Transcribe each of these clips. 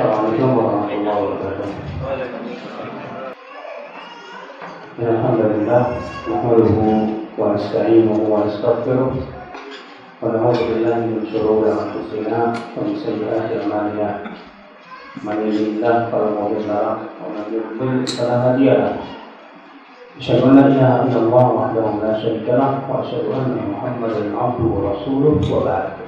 السلام عليكم ورحمة الله وبركاته إن الحمد لله نحمده ونستعينه ونستغفره ونعوذ بالله من شرور أنفسنا ومن سيئات أعمالنا. من يهد الله فلا مضل له ومن يضلل فلا هادي له. أشهد أن لا إله إلا الله وحده لا شريك له وأشهد أن محمدا عبده ورسوله وبعد.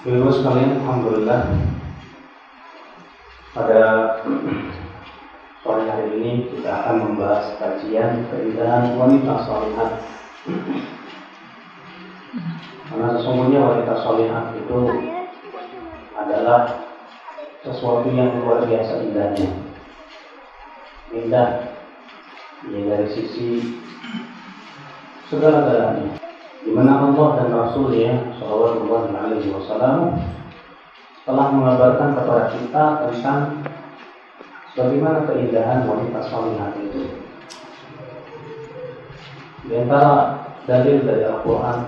Bapak sekalian, Alhamdulillah pada sore hari ini kita akan membahas kajian keindahan wanita solihat. Karena sesungguhnya wanita solihat itu adalah sesuatu yang luar biasa indahnya. Indah ya dari sisi segala-galanya di mana Allah dan Rasulnya Shallallahu Alaihi Wasallam telah mengabarkan kepada kita tentang bagaimana keindahan wanita salihah itu. Di antara dalil dari Al-Quran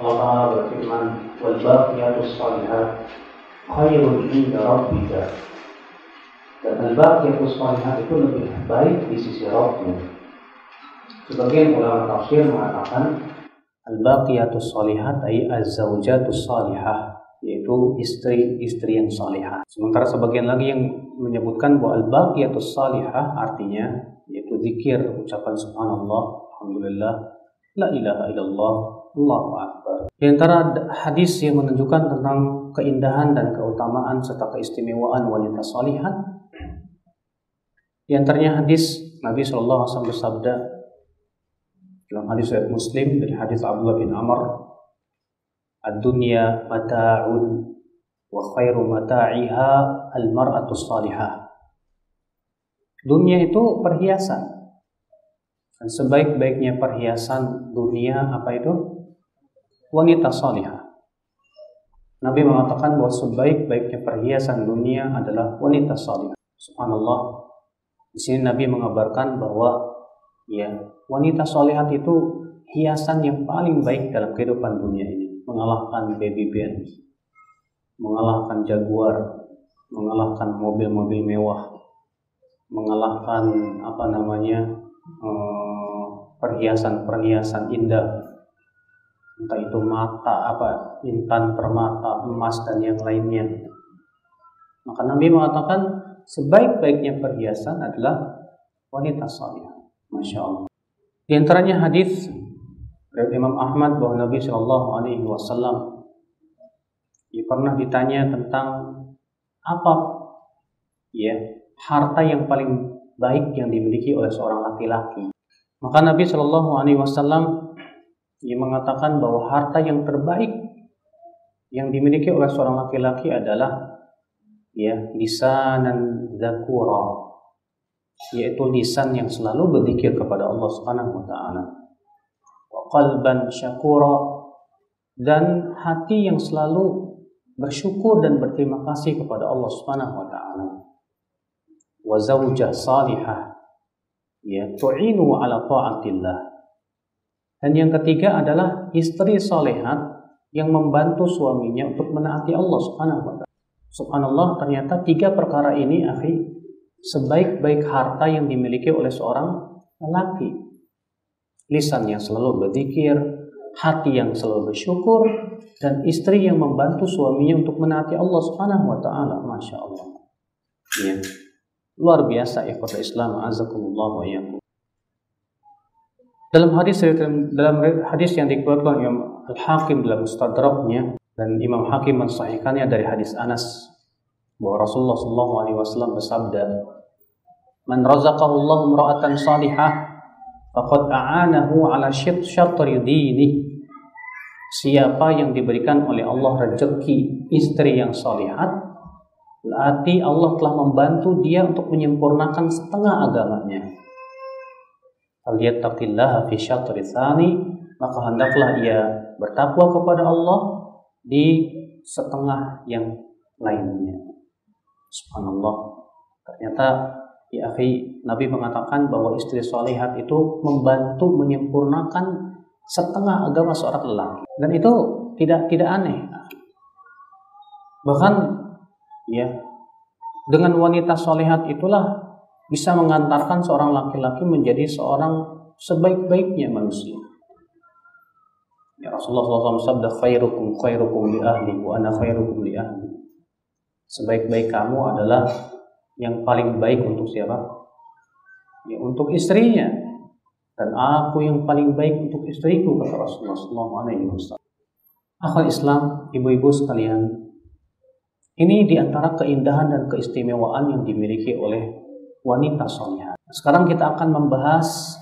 Allah Taala berfirman wal baqiyatus salihat khairun inda rabbika dan al-baqiyatus salihat itu lebih baik di sisi Rabbnya. Sebagian ulama tafsir mengatakan Al-baqiyatus salihat ay az-zawjatus salihah yaitu istri-istri yang salihah. Sementara sebagian lagi yang menyebutkan bahwa al-baqiyatus salihah artinya yaitu zikir ucapan subhanallah, alhamdulillah, la ilaha illallah, Allahu akbar. Di antara hadis yang menunjukkan tentang keindahan dan keutamaan serta keistimewaan wanita salihah di antaranya hadis Nabi Shallallahu alaihi wasallam bersabda dalam hadis riwayat Muslim dari hadis Abdullah bin Amr Ad-dunya mata'un wa khairu mata'iha al-mar'atu salihah. Dunia itu perhiasan. Dan sebaik-baiknya perhiasan dunia apa itu? Wanita salihah. Nabi mengatakan bahwa sebaik-baiknya perhiasan dunia adalah wanita salihah. Subhanallah. Di sini Nabi mengabarkan bahwa ya wanita solehat itu hiasan yang paling baik dalam kehidupan dunia ini. Mengalahkan baby band mengalahkan jaguar mengalahkan mobil-mobil mewah mengalahkan apa namanya eh, perhiasan-perhiasan indah. Entah itu mata apa intan permata emas dan yang lainnya. Maka Nabi mengatakan sebaik-baiknya perhiasan adalah wanita salihah Masya Allah. Di antaranya hadis dari Imam Ahmad bahwa Nabi Shallallahu Alaihi Wasallam ia pernah ditanya tentang apa ya harta yang paling baik yang dimiliki oleh seorang laki-laki. Maka Nabi Shallallahu Alaihi Wasallam ia mengatakan bahwa harta yang terbaik yang dimiliki oleh seorang laki-laki adalah ya lisanan zakura yaitu lisan yang selalu berzikir kepada Allah Subhanahu wa taala. Wa qalban syakura dan hati yang selalu bersyukur dan berterima kasih kepada Allah Subhanahu wa taala. Wa zaujah salihah ya tu'inu ala ta'atillah. Dan yang ketiga adalah istri salehat yang membantu suaminya untuk menaati Allah Subhanahu wa taala. Subhanallah ternyata tiga perkara ini akhi sebaik-baik harta yang dimiliki oleh seorang lelaki. Lisan yang selalu berzikir, hati yang selalu bersyukur, dan istri yang membantu suaminya untuk menaati Allah Subhanahu wa taala. Masya Allah. Ya. Luar biasa ikhwat Islam azakumullah wa. Dalam hadis dalam hadis yang dikeluarkan Imam Al-Hakim dalam Mustadraknya dan Imam Hakim mensahihkannya dari hadis Anas bahwa Rasulullah Shallallahu Alaihi Wasallam bersabda, "Man razaqahu Allah imra'atan salihah, faqad a'anahu ala syatri dini." Siapa yang diberikan oleh Allah rezeki istri yang salihat, berarti Allah telah membantu dia untuk menyempurnakan setengah agamanya. Aliyattaqillaha fi syatri maka hendaklah ia bertakwa kepada Allah di setengah yang lainnya. Subhanallah. Ternyata ya akhi, Nabi mengatakan bahwa istri salihat itu membantu menyempurnakan setengah agama seorang lelaki. Dan itu tidak tidak aneh. Bahkan ya dengan wanita solehat itulah bisa mengantarkan seorang laki-laki menjadi seorang sebaik-baiknya manusia. Ya Rasulullah SAW sabda khairukum khairukum li ahli wa ana khairukum li ahli. Sebaik-baik kamu adalah yang paling baik untuk siapa? Ya untuk istrinya. Dan aku yang paling baik untuk istriku kata Rasulullah SAW. Akhwat Islam, ibu-ibu sekalian, ini di antara keindahan dan keistimewaan yang dimiliki oleh wanita solehah. Sekarang kita akan membahas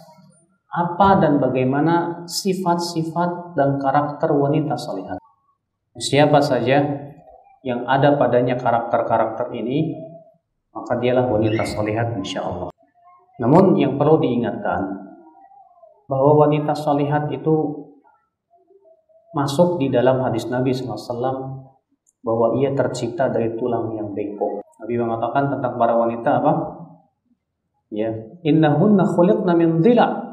apa dan bagaimana sifat-sifat dan karakter wanita solehah. Siapa saja yang ada padanya karakter-karakter ini, maka dialah wanita solehat insya Allah. Namun yang perlu diingatkan, bahwa wanita solehat itu masuk di dalam hadis Nabi SAW bahwa ia tercipta dari tulang yang bengkok. Nabi mengatakan tentang para wanita apa? Ya, innahunna khuliqna min dhila.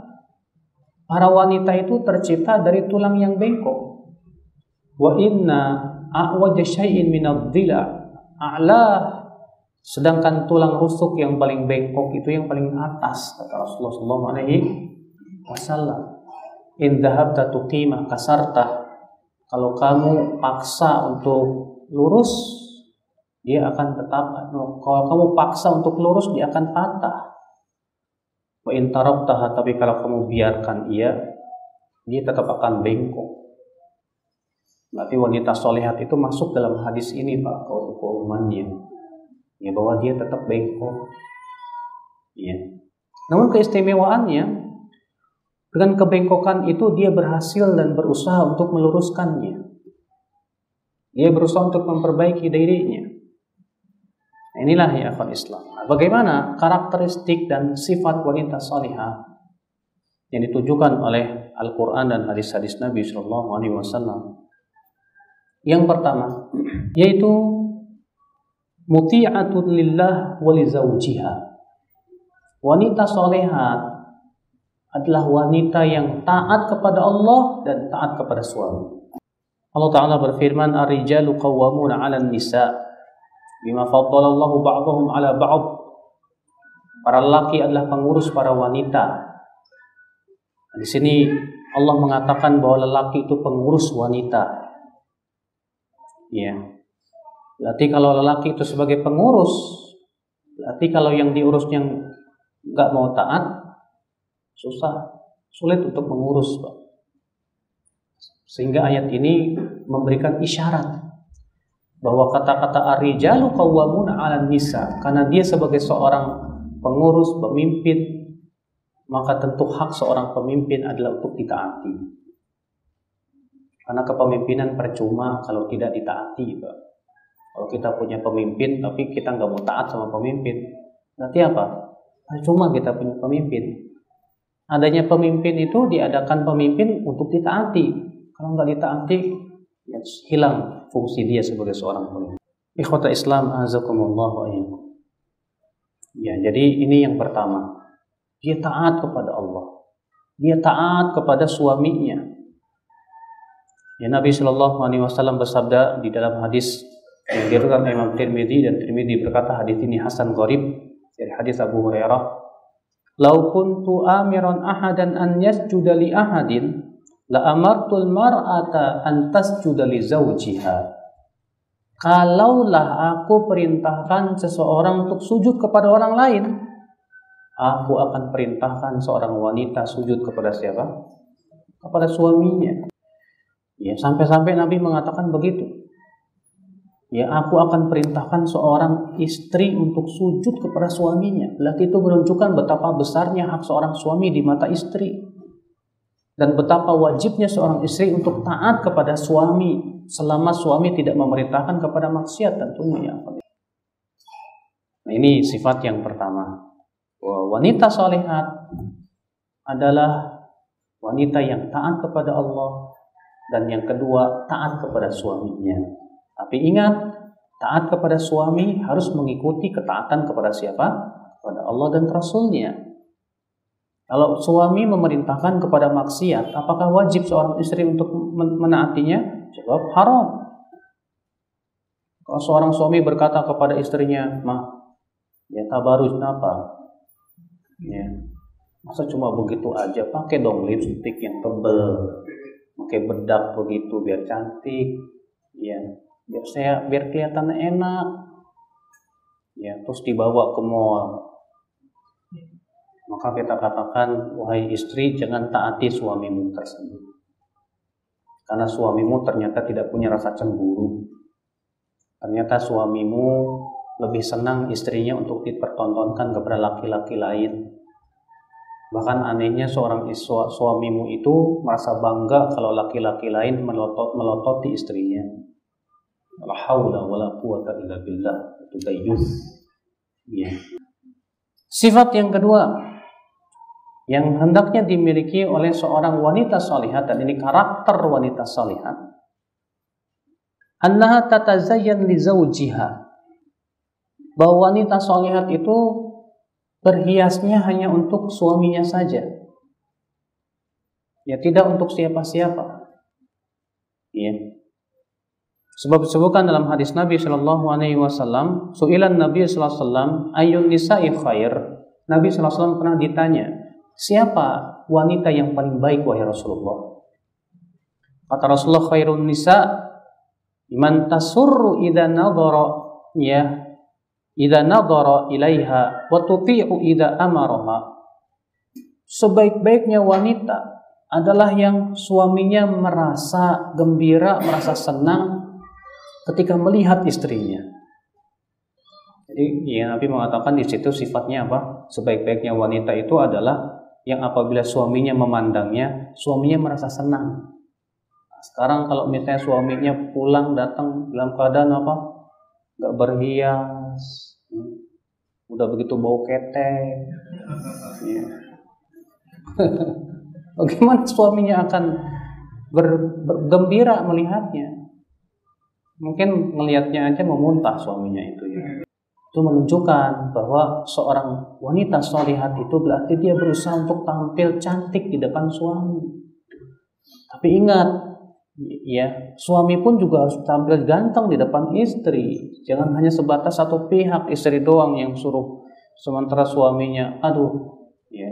Para wanita itu tercipta dari tulang yang bengkok. Wa inna a'waj syai'in a'la sedangkan tulang rusuk yang paling bengkok itu yang paling atas kata Rasulullah sallallahu alaihi wasallam. In dhahabta tuqima kasarta kalau kamu paksa untuk lurus, dia akan tetap. Kalau kamu paksa untuk lurus, dia akan patah. Wa tapi kalau kamu biarkan ia, dia tetap akan bengkok. Berarti wanita solehat itu masuk dalam hadis ini Pak, keumumannya. Ya bahwa dia tetap bengkok. Ya. Namun keistimewaannya dengan kebengkokan itu dia berhasil dan berusaha untuk meluruskannya. Dia berusaha untuk memperbaiki dirinya. Inilah ya akhwan Islam. Nah, bagaimana karakteristik dan sifat wanita salihah yang ditujukan oleh Al-Quran dan hadis-hadis Nabi Shallallahu Alaihi Wasallam. Yang pertama yaitu muti'atun lillah wa Wanita solehat adalah wanita yang taat kepada Allah dan taat kepada suami. Allah Ta'ala berfirman, Ar-rijalu qawwamuna 'ala nisa bima faddalallahu ba'dahum 'ala ba'd. Para laki adalah pengurus para wanita. Di sini Allah mengatakan bahwa lelaki itu pengurus wanita. Ya. Berarti kalau lelaki itu sebagai pengurus, berarti kalau yang diurusnya nggak mau taat, susah, sulit untuk mengurus, Pak. Sehingga ayat ini memberikan isyarat bahwa kata-kata ar-rijalu qawwamuna 'alan nisa karena dia sebagai seorang pengurus, pemimpin, maka tentu hak seorang pemimpin adalah untuk ditaati. Karena kepemimpinan percuma kalau tidak ditaati, Pak. Kalau kita punya pemimpin tapi kita nggak mau taat sama pemimpin, nanti apa? Percuma kita punya pemimpin adanya pemimpin itu diadakan pemimpin untuk ditaati. Kalau nggak ditaati, ya hilang fungsi dia sebagai seorang pemimpin. Ikhwata Islam azakumullah wa Ya, jadi ini yang pertama. Dia taat kepada Allah. Dia taat kepada suaminya. Ya Nabi Shallallahu Alaihi Wasallam bersabda di dalam hadis yang diriwayatkan Imam Tirmidzi dan Tirmidzi berkata hadis ini Hasan Gharib dari hadis Abu Hurairah Lau kuntu amiran ahadan an yasjuda li ahadin la amartul mar'ata an tasjuda li zawjiha. Kalaulah aku perintahkan seseorang untuk sujud kepada orang lain, aku akan perintahkan seorang wanita sujud kepada siapa? Kepada suaminya. Ya, sampai-sampai Nabi mengatakan begitu ya aku akan perintahkan seorang istri untuk sujud kepada suaminya. Berarti itu menunjukkan betapa besarnya hak seorang suami di mata istri. Dan betapa wajibnya seorang istri untuk taat kepada suami selama suami tidak memerintahkan kepada maksiat tentunya. Nah, ini sifat yang pertama. Wanita solehat adalah wanita yang taat kepada Allah dan yang kedua taat kepada suaminya. Tapi ingat, taat kepada suami harus mengikuti ketaatan kepada siapa? Kepada Allah dan Rasulnya. Kalau suami memerintahkan kepada maksiat, apakah wajib seorang istri untuk menaatinya? Jawab haram. Kalau seorang suami berkata kepada istrinya, "Mah, ya tabarus apa?" Ya. Masa cuma begitu aja? Pakai dong lipstick yang tebel, pakai bedak begitu biar cantik, ya. Biar saya biar kelihatan enak. Ya, terus dibawa ke mall maka kita katakan, wahai istri, jangan taati suamimu tersebut. Karena suamimu ternyata tidak punya rasa cemburu. Ternyata suamimu lebih senang istrinya untuk dipertontonkan kepada laki-laki lain. Bahkan anehnya seorang iswa, suamimu itu merasa bangga kalau laki-laki lain melotot melototi istrinya. Itu. Ya. Sifat yang kedua, yang hendaknya dimiliki oleh seorang wanita salihat dan ini karakter wanita salihat annaha tatazayyan li bahwa wanita salihat itu berhiasnya hanya untuk suaminya saja. Ya tidak untuk siapa-siapa. Ya. Sebab disebutkan dalam hadis Nabi Shallallahu Alaihi Wasallam, suilan Nabi Sallallahu Alaihi Wasallam ayun nisa'i khair. Nabi Sallallahu Alaihi Wasallam pernah ditanya, Siapa wanita yang paling baik wahai Rasulullah? Kata Rasulullah khairun nisa man tasurru idza nadhara. Ya idza nadhara ilaiha wa tuti'u idza amaraha. Sebaik-baiknya wanita adalah yang suaminya merasa gembira, merasa senang ketika melihat istrinya. Jadi ya Nabi mengatakan di situ sifatnya apa? Sebaik-baiknya wanita itu adalah yang apabila suaminya memandangnya, suaminya merasa senang. Nah, sekarang kalau misalnya suaminya pulang datang dalam keadaan apa? Gak berhias, hmm, udah begitu bau ketek. Ya. Bagaimana suaminya akan ber, bergembira melihatnya? Mungkin melihatnya aja memuntah suaminya itu ya itu menunjukkan bahwa seorang wanita solihat itu berarti dia berusaha untuk tampil cantik di depan suami. Tapi ingat, ya suami pun juga harus tampil ganteng di depan istri. Jangan hanya sebatas satu pihak istri doang yang suruh sementara suaminya, aduh, ya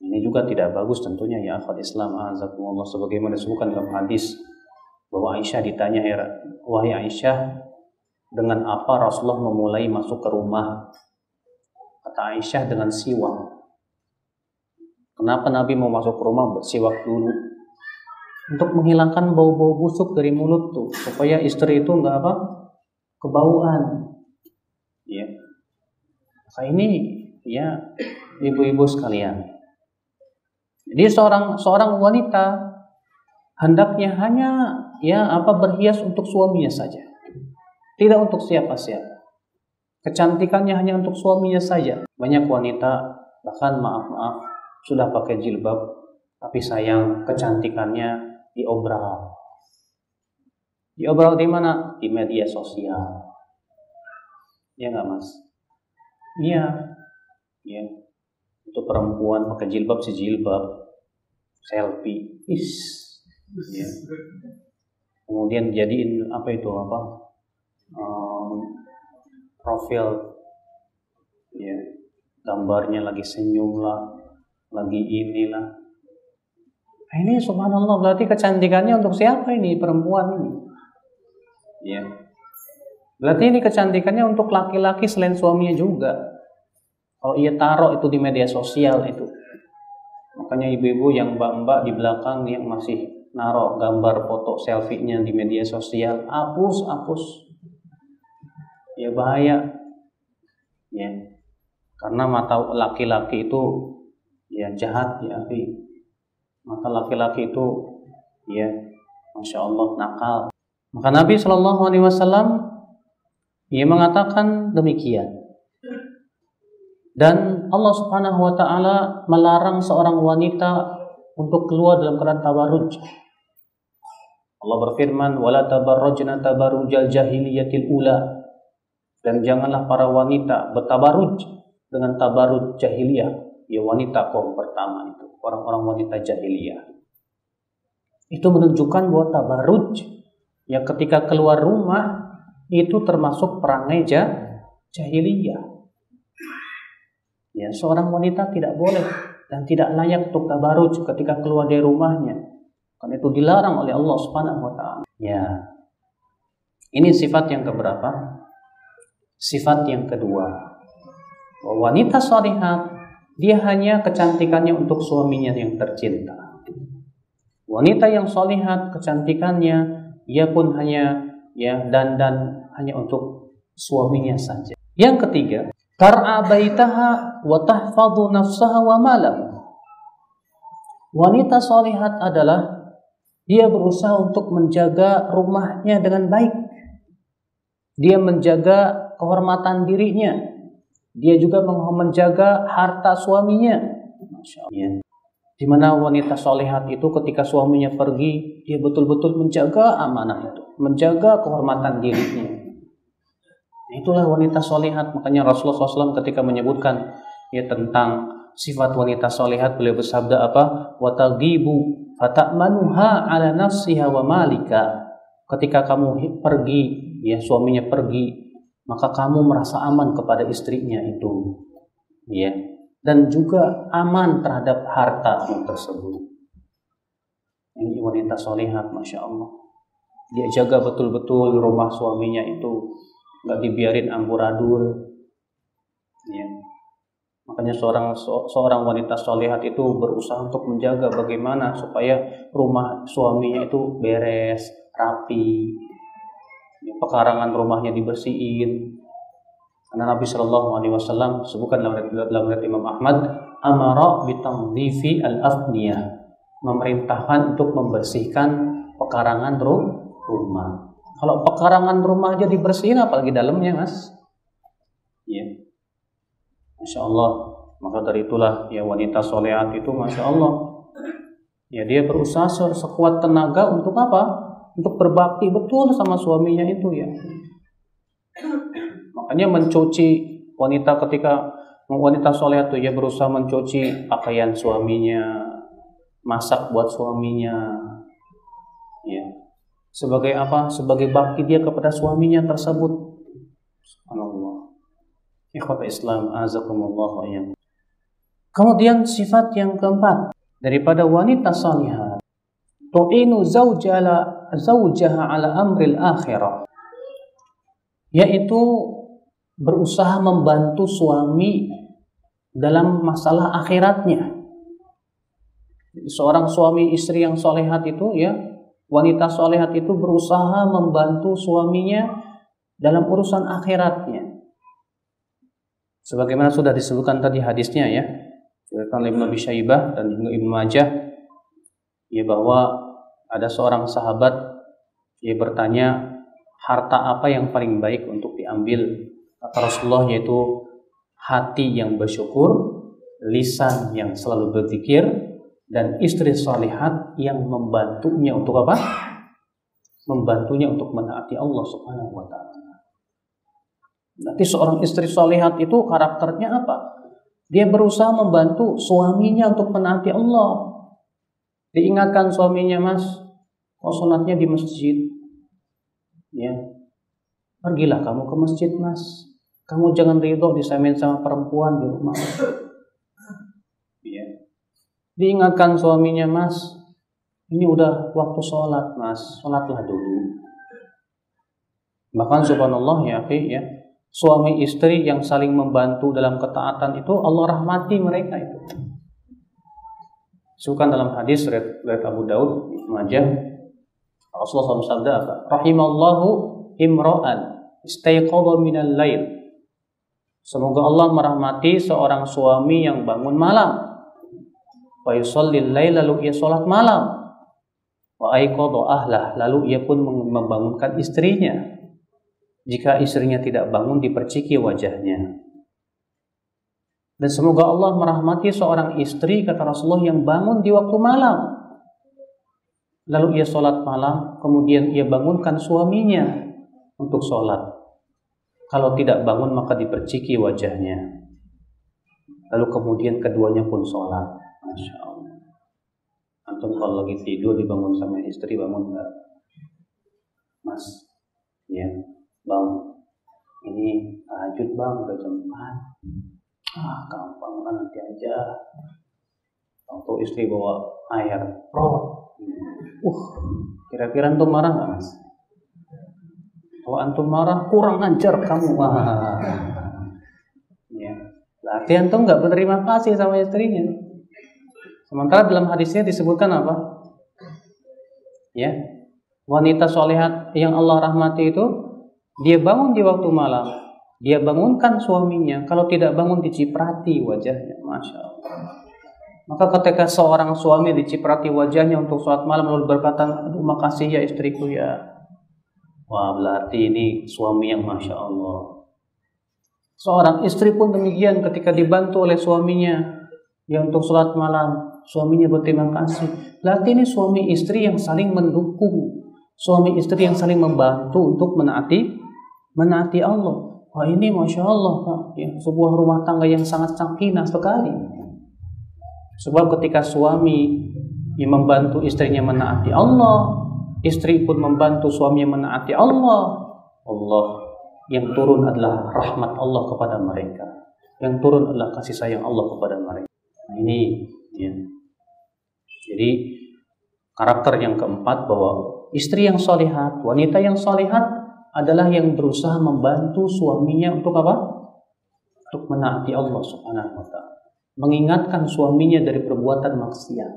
ini juga tidak bagus tentunya ya akhwat Islam azakumullah sebagaimana disebutkan dalam hadis bahwa Aisyah ditanya wahai Aisyah dengan apa Rasulullah memulai masuk ke rumah? Kata Aisyah dengan siwak. Kenapa Nabi mau masuk ke rumah bersiwak dulu? Untuk menghilangkan bau-bau busuk dari mulut tuh, supaya istri itu nggak apa kebauan. Ya. Nah, ini ya ibu-ibu sekalian. Jadi seorang seorang wanita hendaknya hanya ya apa berhias untuk suaminya saja. Tidak untuk siapa-siapa. Kecantikannya hanya untuk suaminya saja. Banyak wanita, bahkan maaf-maaf, sudah pakai jilbab, tapi sayang kecantikannya diobral. Diobral di mana? Di media sosial. Ya nggak mas? Iya. Ya. Untuk perempuan pakai jilbab si jilbab, selfie, is. Ya. Kemudian jadiin apa itu apa? um, profil ya gambarnya lagi senyum lah lagi inilah nah, ini subhanallah berarti kecantikannya untuk siapa ini? Perempuan ini? Ya berarti ini kecantikannya untuk laki-laki selain suaminya juga. Kalau ia taruh itu di media sosial itu. Makanya ibu-ibu yang mbak-mbak di belakang yang masih naruh gambar foto selfie-nya di media sosial hapus hapus ya bahaya. Ya. Karena mata laki-laki itu ya jahat ya mata laki-laki itu ya masya Allah nakal. Maka Nabi Shallallahu Alaihi Wasallam ia mengatakan demikian. Dan Allah Subhanahu Wa Taala melarang seorang wanita untuk keluar dalam keadaan tabarruj. Allah berfirman wala tabarrujna tabarrujal jahiliyatil ula. Dan janganlah para wanita bertabaruj dengan tabarut jahiliyah ya wanita kaum pertama itu, orang-orang wanita jahiliyah. Itu menunjukkan bahwa tabaruj ya ketika keluar rumah itu termasuk perangai jahiliyah. Ya, seorang wanita tidak boleh dan tidak layak untuk tabaruj ketika keluar dari rumahnya. Karena itu dilarang oleh Allah Subhanahu wa taala. Ya. Ini sifat yang keberapa? Sifat yang kedua. Wanita salihat dia hanya kecantikannya untuk suaminya yang tercinta. Wanita yang solihat kecantikannya, ia pun hanya ya dan dan hanya untuk suaminya saja. Yang ketiga, tar'a baitaha wa tahfadhu nafsaha wa malam. Wanita solihat adalah dia berusaha untuk menjaga rumahnya dengan baik. Dia menjaga kehormatan dirinya. Dia juga menjaga harta suaminya. Masya Allah. Di mana wanita solehat itu ketika suaminya pergi dia betul-betul menjaga amanah itu. Menjaga kehormatan dirinya. Itulah wanita solehat. Makanya Rasulullah SAW ketika menyebutkan ya tentang sifat wanita solehat beliau bersabda apa? Watagibu fatamanuha ala nafsiha wa malika. Ketika kamu pergi ya suaminya pergi maka kamu merasa aman kepada istrinya itu ya dan juga aman terhadap harta tersebut. Ini wanita solehat, masya Allah. Dia jaga betul-betul rumah suaminya itu nggak dibiarin amburadul. Ya. Makanya seorang seorang wanita solehat itu berusaha untuk menjaga bagaimana supaya rumah suaminya itu beres, rapi, pekarangan rumahnya dibersihin, karena Nabi Shallallahu Alaihi Wasallam sebutkan dalam dalam Imam Ahmad, amara bitamdifi al afniyah memerintahkan untuk membersihkan pekarangan rumah. Kalau pekarangan rumah aja dibersihin, apalagi dalamnya, mas? Ya, masya Allah. Maka dari itulah ya wanita solehat itu, masya Allah. Ya dia berusaha sekuat tenaga untuk apa? Untuk berbakti betul sama suaminya itu ya. Makanya mencuci wanita ketika wanita soleh itu ya berusaha mencuci pakaian suaminya, masak buat suaminya, ya sebagai apa? Sebagai bakti dia kepada suaminya tersebut. Subhanallah. Ikhwata Islam azakumullah wa Kemudian sifat yang keempat daripada wanita salihah tu'inu zawjaha zawjaha ala amril akhirah yaitu berusaha membantu suami dalam masalah akhiratnya. Seorang suami istri yang solehat itu ya, wanita solehat itu berusaha membantu suaminya dalam urusan akhiratnya. Sebagaimana sudah disebutkan tadi hadisnya ya, oleh Ibnu Abi Syaibah dan Ibnu Majah, ya bahwa ada seorang sahabat dia bertanya harta apa yang paling baik untuk diambil kata Rasulullah yaitu hati yang bersyukur, lisan yang selalu berzikir, dan istri salihat yang membantunya untuk apa? Membantunya untuk menaati Allah Subhanahu wa taala. Nanti seorang istri salihat itu karakternya apa? Dia berusaha membantu suaminya untuk menaati Allah. Diingatkan suaminya, Mas, sholatnya di masjid. Ya, pergilah kamu ke masjid, Mas. Kamu jangan ridho disamain sama perempuan di rumah. Ya. Diingatkan suaminya, Mas, ini udah waktu sholat, Mas. Sholatlah dulu. Bahkan subhanallah ya, ya, suami istri yang saling membantu dalam ketaatan itu Allah rahmati mereka itu. Sukan dalam hadis riwayat Abu Daud Majah Rasulullah SAW sabda apa? Rahimallahu imro'an istayqadha minal lail Semoga Allah merahmati seorang suami yang bangun malam. Wa yusallil lalu ia sholat malam. Wa aiqadha ahlah lalu ia pun membangunkan istrinya. Jika istrinya tidak bangun diperciki wajahnya. Dan semoga Allah merahmati seorang istri kata Rasulullah yang bangun di waktu malam. Lalu ia sholat malam, kemudian ia bangunkan suaminya untuk sholat. Kalau tidak bangun maka diperciki wajahnya. Lalu kemudian keduanya pun sholat. Masya Allah. Antum kalau lagi tidur dibangun sama istri bangun enggak? Mas, ya, bang, ini tahajud bang udah jam 4 ah gampang lah nanti aja. Waktu istri bawa air pro uh kira-kira antum marah nggak mas? Kalau antum marah kurang ajar kamu. Wah. Ya. Berarti antum nggak berterima kasih sama istrinya. Sementara dalam hadisnya disebutkan apa? Ya. Wanita solehat yang Allah rahmati itu dia bangun di waktu malam dia bangunkan suaminya kalau tidak bangun diciprati wajahnya masya Allah maka ketika seorang suami diciprati wajahnya untuk sholat malam lalu berkata, aduh makasih ya istriku ya. Wah berarti ini suami yang masya Allah. Seorang istri pun demikian ketika dibantu oleh suaminya yang untuk sholat malam, suaminya berterima kasih. Berarti ini suami istri yang saling mendukung, suami istri yang saling membantu untuk menaati menaati Allah. Wah ini masya Allah, Pak. Ya, sebuah rumah tangga yang sangat sakinah sekali. Sebab ketika suami yang membantu istrinya menaati Allah, istri pun membantu suaminya menaati Allah, Allah yang turun adalah rahmat Allah kepada mereka. Yang turun adalah kasih sayang Allah kepada mereka. Nah, ini ya. Jadi karakter yang keempat bahwa istri yang solihat, wanita yang solihat adalah yang berusaha membantu suaminya untuk apa? Untuk menaati Allah Subhanahu wa taala mengingatkan suaminya dari perbuatan maksiat.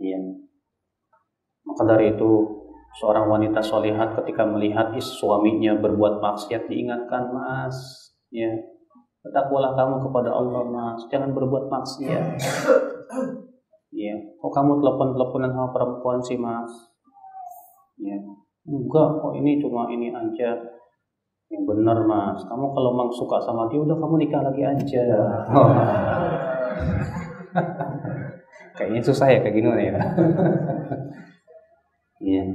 Ya. Maka dari itu seorang wanita solihat ketika melihat is suaminya berbuat maksiat diingatkan mas, ya bertakwalah kamu kepada Allah mas, jangan berbuat maksiat. Ya, kok kamu telepon-teleponan sama perempuan sih mas? Ya, enggak, kok ini cuma ini aja. Yang benar mas. Kamu kalau memang suka sama dia udah kamu nikah lagi aja. Kayaknya susah ya kayak gini ya. Ya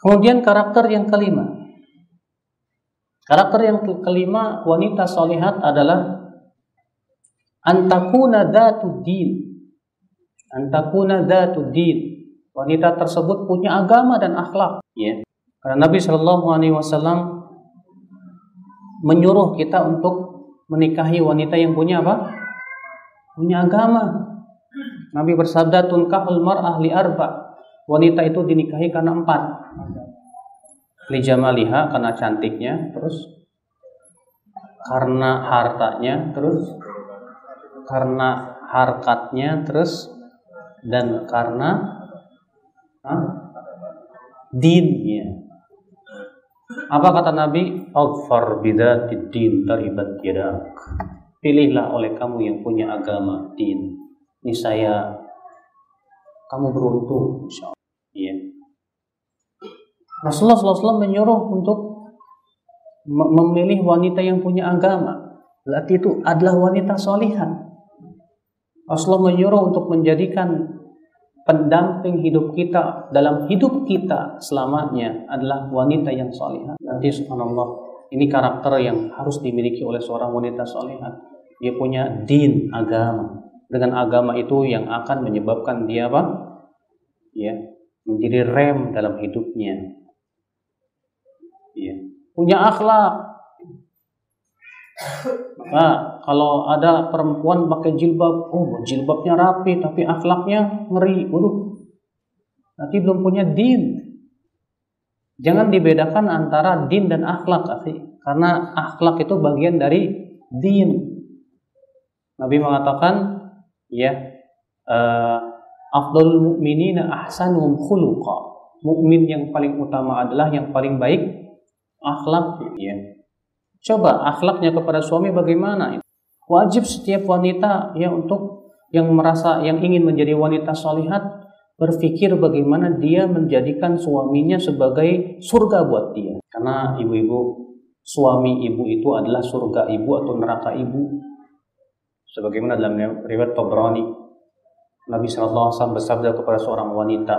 kemudian karakter yang kelima. Karakter yang kelima wanita solihat adalah antakuna datu din antakuna datu din wanita tersebut punya agama dan akhlak ya karena Nabi Shallallahu Alaihi Wasallam menyuruh kita untuk menikahi wanita yang punya apa? Punya agama. Nabi bersabda tunkahul mar'ah li arba. Wanita itu dinikahi karena empat. Li jamaliha karena cantiknya, terus karena hartanya, terus karena harkatnya, terus dan karena dinnya. Apa kata Nabi? Aghfar bidzatid din taribat yadak. Pilihlah oleh kamu yang punya agama din. Ini saya kamu beruntung insyaallah. Iya. Rasulullah SAW menyuruh untuk memilih wanita yang punya agama. Berarti itu adalah wanita solihan. Rasulullah menyuruh untuk menjadikan pendamping hidup kita dalam hidup kita selamanya adalah wanita yang solehah. Nanti subhanallah ini karakter yang harus dimiliki oleh seorang wanita solehah. Dia punya din agama. Dengan agama itu yang akan menyebabkan dia apa? Ya, menjadi rem dalam hidupnya. Ya. Punya akhlak, Nah, kalau ada perempuan pakai jilbab, oh jilbabnya rapi tapi akhlaknya ngeri. Waduh. Nanti belum punya din. Jangan dibedakan antara din dan akhlak, akhi. Karena akhlak itu bagian dari din. Nabi mengatakan, ya, uh, afdalul mu'minina ahsanum khuluqa. Mukmin yang paling utama adalah yang paling baik akhlak, ya. Coba akhlaknya kepada suami bagaimana? Wajib setiap wanita ya untuk yang merasa yang ingin menjadi wanita solihat berpikir bagaimana dia menjadikan suaminya sebagai surga buat dia. Karena ibu-ibu suami ibu itu adalah surga ibu atau neraka ibu. Sebagaimana dalam riwayat Tabrani Nabi Shallallahu Alaihi Wasallam bersabda kepada seorang wanita,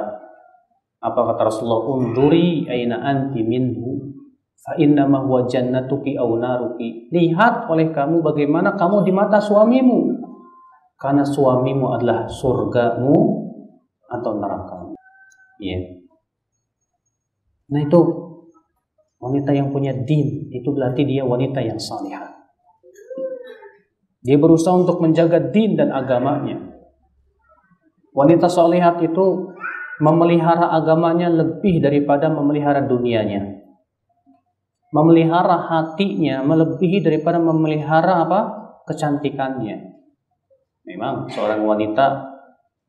apa kata Rasulullah? Unduri aina anti minhu fa innama huwa jannatuki aw naruki. Lihat oleh kamu bagaimana kamu di mata suamimu. Karena suamimu adalah surgamu atau nerakamu. Iya. Yeah. Nah itu wanita yang punya din itu berarti dia wanita yang salihah. Dia berusaha untuk menjaga din dan agamanya. Wanita salihat itu memelihara agamanya lebih daripada memelihara dunianya memelihara hatinya melebihi daripada memelihara apa kecantikannya. Memang seorang wanita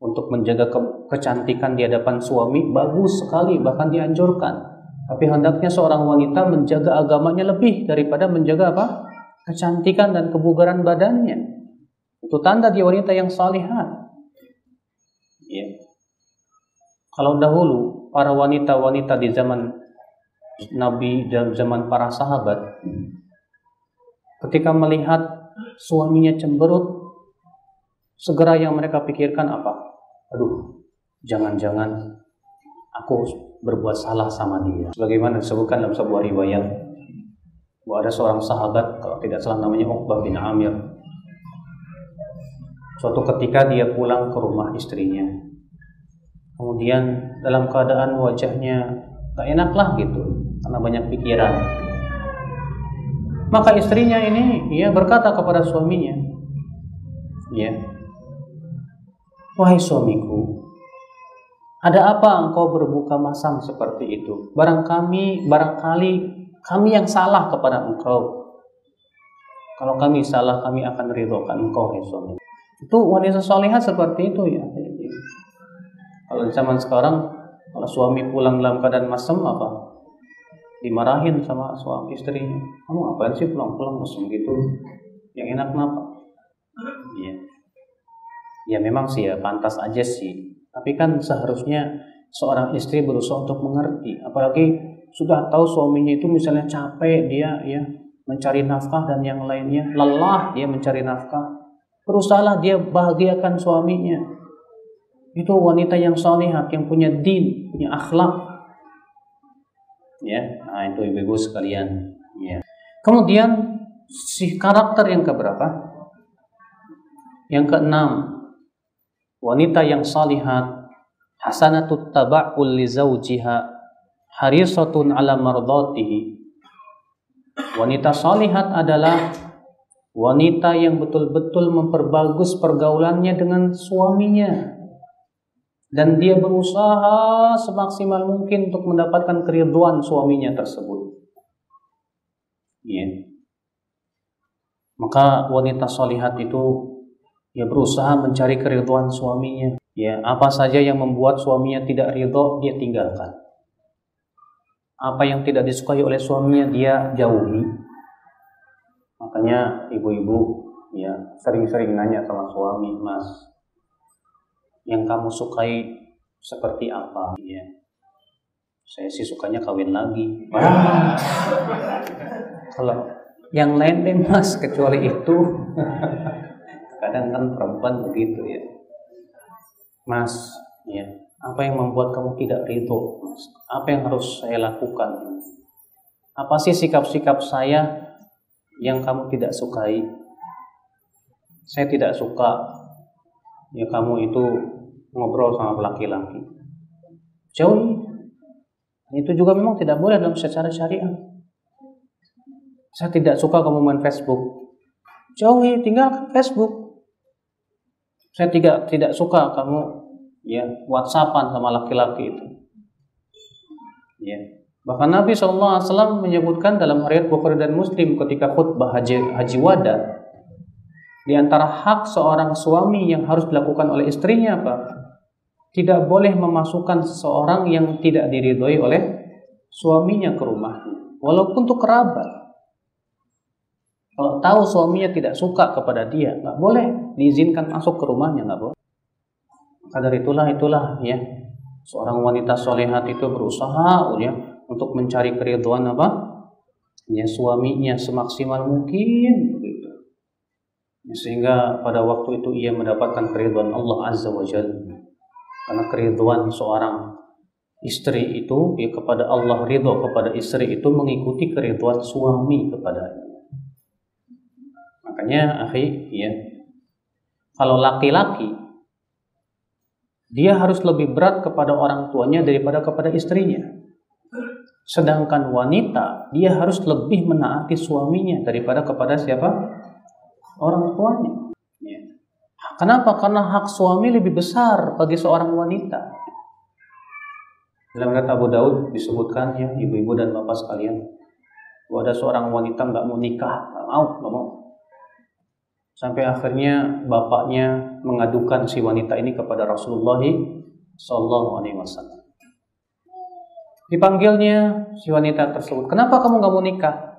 untuk menjaga ke kecantikan di hadapan suami bagus sekali bahkan dianjurkan. Tapi hendaknya seorang wanita menjaga agamanya lebih daripada menjaga apa? kecantikan dan kebugaran badannya. Itu tanda dia wanita yang salihat. Ya. Kalau dahulu para wanita-wanita di zaman Nabi dalam zaman para sahabat ketika melihat suaminya cemberut segera yang mereka pikirkan apa? Aduh, jangan-jangan aku berbuat salah sama dia. Sebagaimana disebutkan dalam sebuah riwayat bahwa ada seorang sahabat kalau tidak salah namanya Uqbah bin Amir. Suatu ketika dia pulang ke rumah istrinya. Kemudian dalam keadaan wajahnya tak enak lah gitu karena banyak pikiran. Maka istrinya ini ya berkata kepada suaminya, ya, wahai suamiku, ada apa engkau berbuka masam seperti itu? Barang kami, barangkali kami yang salah kepada engkau. Kalau kami salah, kami akan ridhokan engkau, ya suami. Itu wanita solehah seperti itu ya. Kalau zaman sekarang, kalau suami pulang dalam keadaan masam apa? Dimarahin sama suami istrinya. Kamu apa sih pulang-pulang mesum gitu yang enak kenapa? Ya ya memang sih ya pantas aja sih. Tapi kan seharusnya seorang istri berusaha untuk mengerti. Apalagi sudah tahu suaminya itu misalnya capek dia ya mencari nafkah dan yang lainnya. Lelah dia mencari nafkah. Berusahalah dia bahagiakan suaminya. Itu wanita yang salihat yang punya din punya akhlak ya nah itu ibu-ibu sekalian ya. Kemudian si karakter yang keberapa? Yang keenam wanita yang salihat hasanatut taba'ul li zawjiha harisatun ala mardatihi. Wanita salihat adalah wanita yang betul-betul memperbagus pergaulannya dengan suaminya dan dia berusaha semaksimal mungkin untuk mendapatkan keriduan suaminya tersebut. Ya. Maka wanita solihat itu ya berusaha mencari keriduan suaminya. Ya, apa saja yang membuat suaminya tidak ridho dia tinggalkan. Apa yang tidak disukai oleh suaminya dia jauhi. Makanya ibu-ibu ya sering-sering nanya sama suami, "Mas, yang kamu sukai seperti apa? Ya saya sih sukanya kawin lagi. Ah. kalau yang lain deh mas kecuali itu. Kadang kan perempuan begitu ya. Mas ya apa yang membuat kamu tidak ridho mas? Apa yang harus saya lakukan? Apa sih sikap-sikap saya yang kamu tidak sukai? Saya tidak suka ya kamu itu ngobrol sama laki-laki. Jauhi. Itu juga memang tidak boleh dalam secara syariat. Saya tidak suka kamu main Facebook. Jauhi, tinggalkan Facebook. Saya tidak tidak suka kamu ya WhatsAppan sama laki-laki itu. Ya. Bahkan Nabi SAW menyebutkan dalam riwayat Bukhari dan Muslim ketika khutbah haji, haji wada di antara hak seorang suami yang harus dilakukan oleh istrinya apa? Tidak boleh memasukkan seseorang yang tidak diridhoi oleh suaminya ke rumah, walaupun untuk kerabat. Kalau tahu suaminya tidak suka kepada dia, nggak boleh diizinkan masuk ke rumahnya, nggak boleh. Maka dari itulah itulah ya seorang wanita solehat itu berusaha ya untuk mencari keriduan apa ya suaminya semaksimal mungkin sehingga pada waktu itu ia mendapatkan keriduan Allah Azza wa Jalla karena keriduan seorang istri itu ya kepada Allah ridho kepada istri itu mengikuti keriduan suami kepadanya. Makanya akhi ya kalau laki-laki dia harus lebih berat kepada orang tuanya daripada kepada istrinya. Sedangkan wanita dia harus lebih menaati suaminya daripada kepada siapa? Orang tuanya. Ya. Kenapa? Karena hak suami lebih besar bagi seorang wanita. Dalam riwayat Abu Daud disebutkan ya ibu-ibu dan bapak sekalian, bahwa ada seorang wanita nggak mau nikah, nggak mau, nggak mau. Sampai akhirnya bapaknya mengadukan si wanita ini kepada Rasulullah Sallallahu Alaihi Wasallam. Dipanggilnya si wanita tersebut, kenapa kamu nggak mau nikah?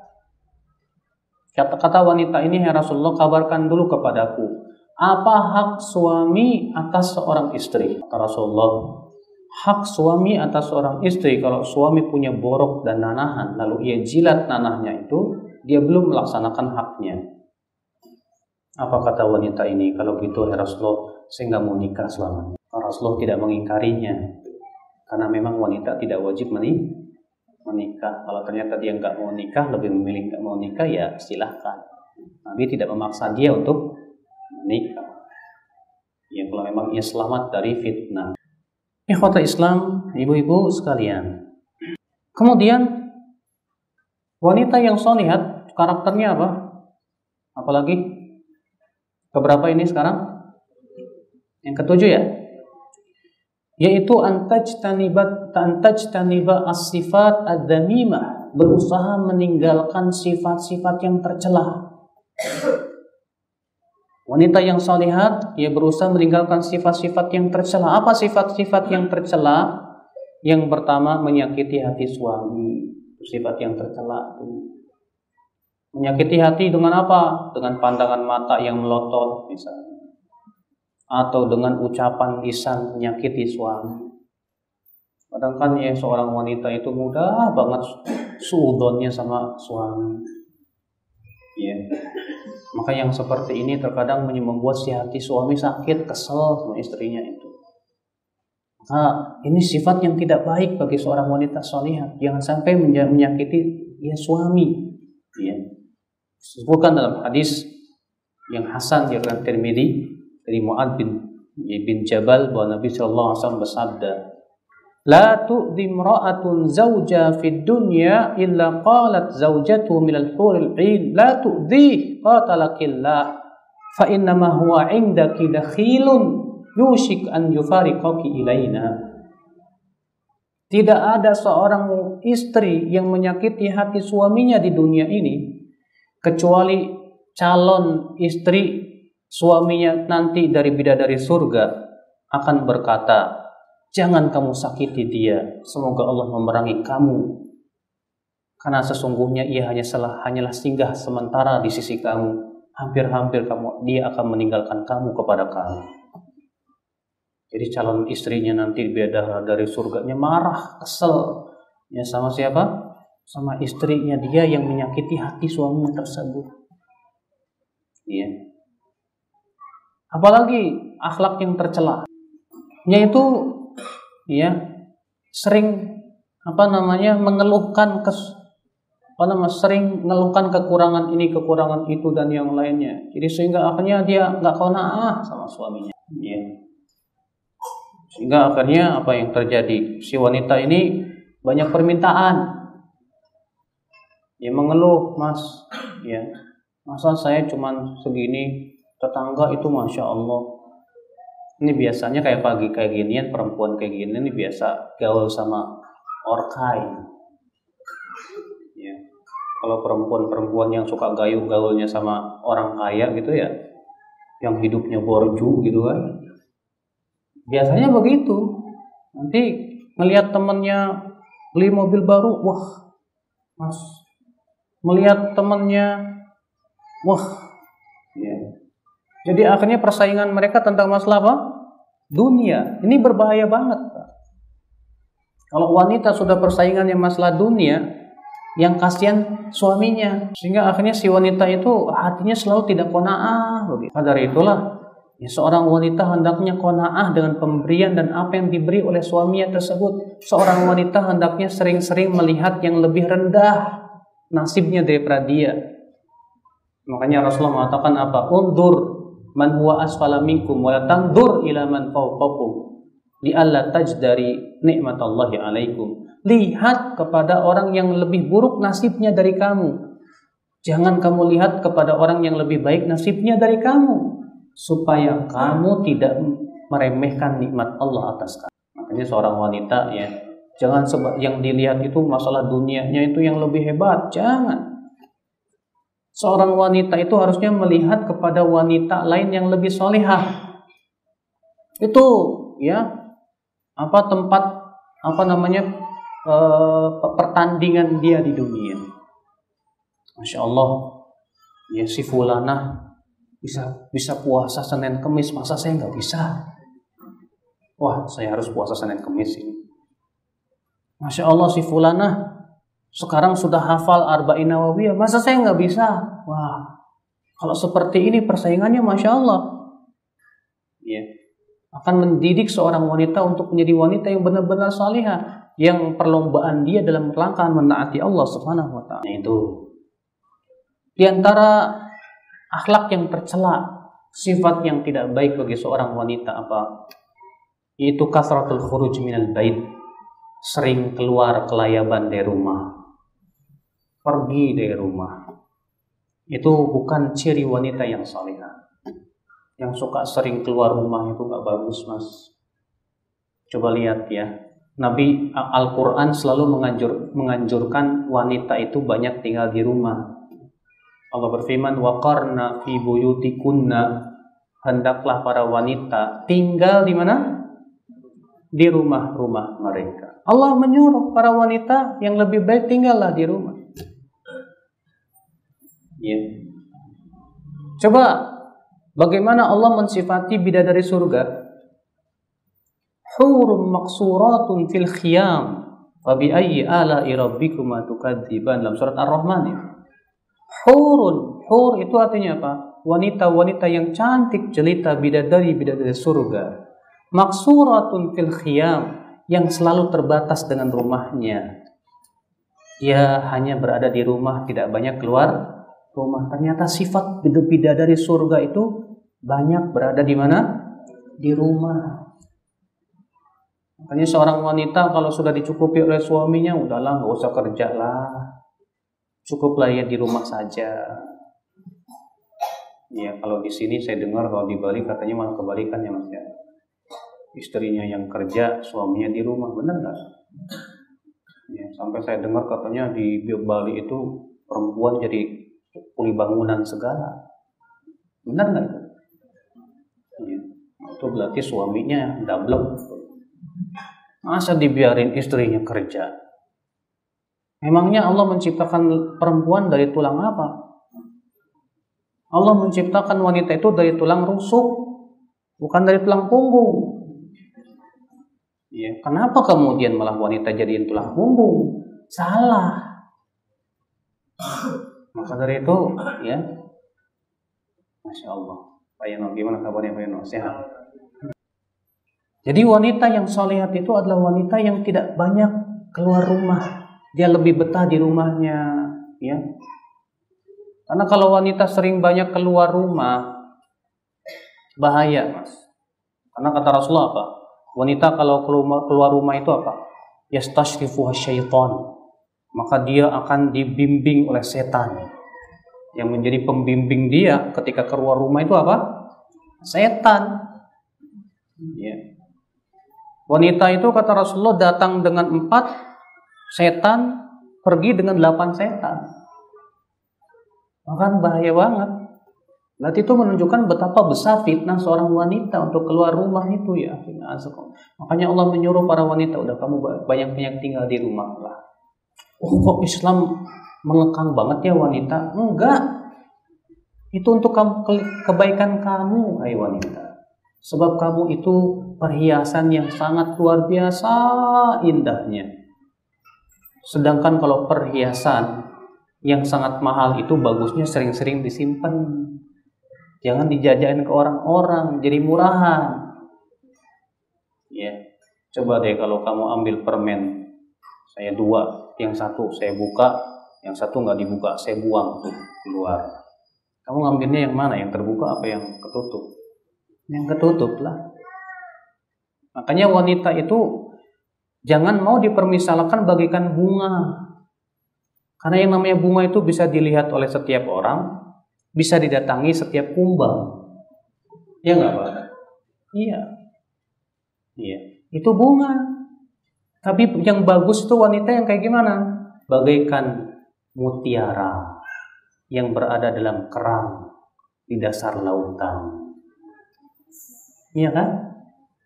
Kata-kata wanita ini, ya Rasulullah, kabarkan dulu kepadaku, apa hak suami atas seorang istri? Kata Rasulullah, hak suami atas seorang istri kalau suami punya borok dan nanahan lalu ia jilat nanahnya itu dia belum melaksanakan haknya. Apa kata wanita ini? Kalau gitu ya Rasulullah saya nggak mau nikah selamanya. Rasulullah tidak mengingkarinya karena memang wanita tidak wajib menikah kalau ternyata dia nggak mau nikah lebih memilih nggak mau nikah ya silahkan Nabi tidak memaksa dia untuk menikah ya kalau memang ia selamat dari fitnah Ikhwata Islam, ibu-ibu sekalian. Kemudian wanita yang solihat karakternya apa? Apalagi keberapa ini sekarang? Yang ketujuh ya? Yaitu antajtanibat antajtaniba as-sifat ad-damimah, berusaha meninggalkan sifat-sifat yang tercela. Wanita yang salihat, ia berusaha meninggalkan sifat-sifat yang tercela. Apa sifat-sifat yang tercela? Yang pertama menyakiti hati suami. Sifat yang tercela Menyakiti hati dengan apa? Dengan pandangan mata yang melotot misalnya. Atau dengan ucapan lisan menyakiti suami. Kadang kan ya seorang wanita itu mudah banget suudonnya sama suami. Ya. Maka yang seperti ini terkadang membuat si hati suami sakit, kesel sama istrinya itu. Nah, ini sifat yang tidak baik bagi seorang wanita solihah. Jangan sampai menyakiti ya suami. Ya. Sebutkan dalam hadis yang Hasan dengan Tirmidzi dari Muad bin bin Jabal bahwa Nabi Shallallahu Alaihi Wasallam bersabda, La tu'dhi imra'atun zawja fid dunya illa qalat zawjatu minal huril 'ain la tu'dhi qatalakillah. Fa innama huwa 'indaki dakhilun yushik an yufariqaki ilaina. Tidak ada seorang istri yang menyakiti hati suaminya di dunia ini kecuali calon istri suaminya nanti dari bidadari surga akan berkata Jangan kamu sakiti dia. Semoga Allah memerangi kamu. Karena sesungguhnya ia hanya salah, hanyalah singgah sementara di sisi kamu. Hampir-hampir kamu dia akan meninggalkan kamu kepada kamu. Jadi calon istrinya nanti beda dari surganya marah, kesel. Ya sama siapa? Sama istrinya dia yang menyakiti hati suaminya tersebut. Ya. Apalagi akhlak yang tercela. Yaitu ya sering apa namanya mengeluhkan kes apa nama sering mengeluhkan kekurangan ini kekurangan itu dan yang lainnya. Jadi sehingga akhirnya dia nggak kona'ah sama suaminya. Ya. sehingga akhirnya apa yang terjadi? Si wanita ini banyak permintaan. Ya mengeluh mas ya masa saya cuman segini tetangga itu masya Allah. Ini biasanya kayak pagi kayak ginian perempuan kayak gini ini biasa gaul sama orkai ya. Kalau perempuan-perempuan yang suka gayu gaulnya sama orang kaya gitu ya yang hidupnya borju gitu kan biasanya begitu. Nanti melihat temennya beli mobil baru wah mas. Melihat temennya wah jadi akhirnya persaingan mereka tentang masalah apa? Dunia. Ini berbahaya banget. Kalau wanita sudah persaingan yang masalah dunia, yang kasihan suaminya. Sehingga akhirnya si wanita itu hatinya selalu tidak kona'ah. Nah, dari itulah, Ya, seorang wanita hendaknya kona'ah dengan pemberian dan apa yang diberi oleh suaminya tersebut. Seorang wanita hendaknya sering-sering melihat yang lebih rendah nasibnya daripada dia. Makanya Rasulullah mengatakan apa? Undur man huwa asfala minkum wa tandur ila man fawqakum li alla tajdari nikmatallahi alaikum. Lihat kepada orang yang lebih buruk nasibnya dari kamu. Jangan kamu lihat kepada orang yang lebih baik nasibnya dari kamu supaya kamu tidak meremehkan nikmat Allah atas kamu. Makanya seorang wanita ya, jangan sebab yang dilihat itu masalah dunianya itu yang lebih hebat, jangan. Seorang wanita itu harusnya melihat kepada wanita lain yang lebih solehah. Itu ya apa tempat apa namanya e, pertandingan dia di dunia. Masya Allah, ya si fulanah bisa bisa puasa Senin Kemis masa saya nggak bisa wah saya harus puasa Senin Kemis ini Masya Allah si Fulana sekarang sudah hafal Arba'in Nawawiyah masa saya nggak bisa wah kalau seperti ini persaingannya Masya Allah ya akan mendidik seorang wanita untuk menjadi wanita yang benar-benar salihah yang perlombaan dia dalam rangka menaati Allah Subhanahu wa taala. Itu di antara akhlak yang tercela, sifat yang tidak baik bagi seorang wanita apa? Itu kasratul khuruj minal bait. Sering keluar kelayaban dari rumah. Pergi dari rumah. Itu bukan ciri wanita yang salihah. Yang suka sering keluar rumah itu gak bagus, Mas. Coba lihat ya. Nabi Al-Quran selalu menganjur, menganjurkan wanita itu banyak tinggal di rumah Allah berfirman waqarna fi buyutikunna hendaklah para wanita tinggal di mana? Di rumah-rumah mereka. Allah menyuruh para wanita yang lebih baik tinggallah di rumah. Ya. Coba bagaimana Allah mensifati bidadari surga? Hurum maksuratun fil khiyam. Wa bi ayyi ala'i rabbikuma tukadziban dalam surat Ar-Rahman ya. Hurun. Hur itu artinya apa? Wanita-wanita yang cantik jelita bidadari-bidadari surga. Maksuratun fil khiyam yang selalu terbatas dengan rumahnya. Ia hanya berada di rumah, tidak banyak keluar rumah. Ternyata sifat bidadari surga itu banyak berada di mana? Di rumah. Makanya seorang wanita kalau sudah dicukupi oleh suaminya, udahlah nggak usah kerja lah cukuplah ya di rumah saja. Ya kalau di sini saya dengar kalau di Bali katanya malah kebalikan ya mas ya. Istrinya yang kerja, suaminya di rumah, benar nggak? Ya, sampai saya dengar katanya di Bali itu perempuan jadi kuli bangunan segala. Benar nggak itu? Ya, itu berarti suaminya double. Masa dibiarin istrinya kerja? Memangnya Allah menciptakan perempuan dari tulang apa? Allah menciptakan wanita itu dari tulang rusuk, bukan dari tulang punggung. Ya, kenapa kemudian malah wanita jadiin tulang punggung? Salah. Maka dari itu, ya, masya Allah. Pak Yano, gimana kabarnya Pak Yano? Sehat. Jadi wanita yang solehat itu adalah wanita yang tidak banyak keluar rumah dia lebih betah di rumahnya, ya. Karena kalau wanita sering banyak keluar rumah, bahaya, Mas. Karena kata Rasulullah apa? Wanita kalau keluar rumah itu apa? Yastashrifuha syaitan. Maka dia akan dibimbing oleh setan. Yang menjadi pembimbing dia ketika keluar rumah itu apa? Setan. Ya. Wanita itu kata Rasulullah datang dengan empat setan pergi dengan delapan setan. Maka bahaya banget. Berarti itu menunjukkan betapa besar fitnah seorang wanita untuk keluar rumah itu ya. Makanya Allah menyuruh para wanita, udah kamu banyak-banyak tinggal di rumah lah. Oh kok Islam mengekang banget ya wanita? Enggak. Itu untuk kebaikan kamu, hai wanita. Sebab kamu itu perhiasan yang sangat luar biasa indahnya. Sedangkan kalau perhiasan yang sangat mahal itu bagusnya sering-sering disimpan. Jangan dijajain ke orang-orang, jadi murahan. Ya, coba deh kalau kamu ambil permen, saya dua, yang satu saya buka, yang satu nggak dibuka, saya buang tuh keluar. Kamu ngambilnya yang mana? Yang terbuka apa yang ketutup? Yang ketutup lah. Makanya wanita itu jangan mau dipermisalkan bagikan bunga. Karena yang namanya bunga itu bisa dilihat oleh setiap orang, bisa didatangi setiap kumbang. Ya nggak Pak? Iya. Iya. Itu bunga. Tapi yang bagus itu wanita yang kayak gimana? Bagaikan mutiara yang berada dalam kerang di dasar lautan. Iya kan?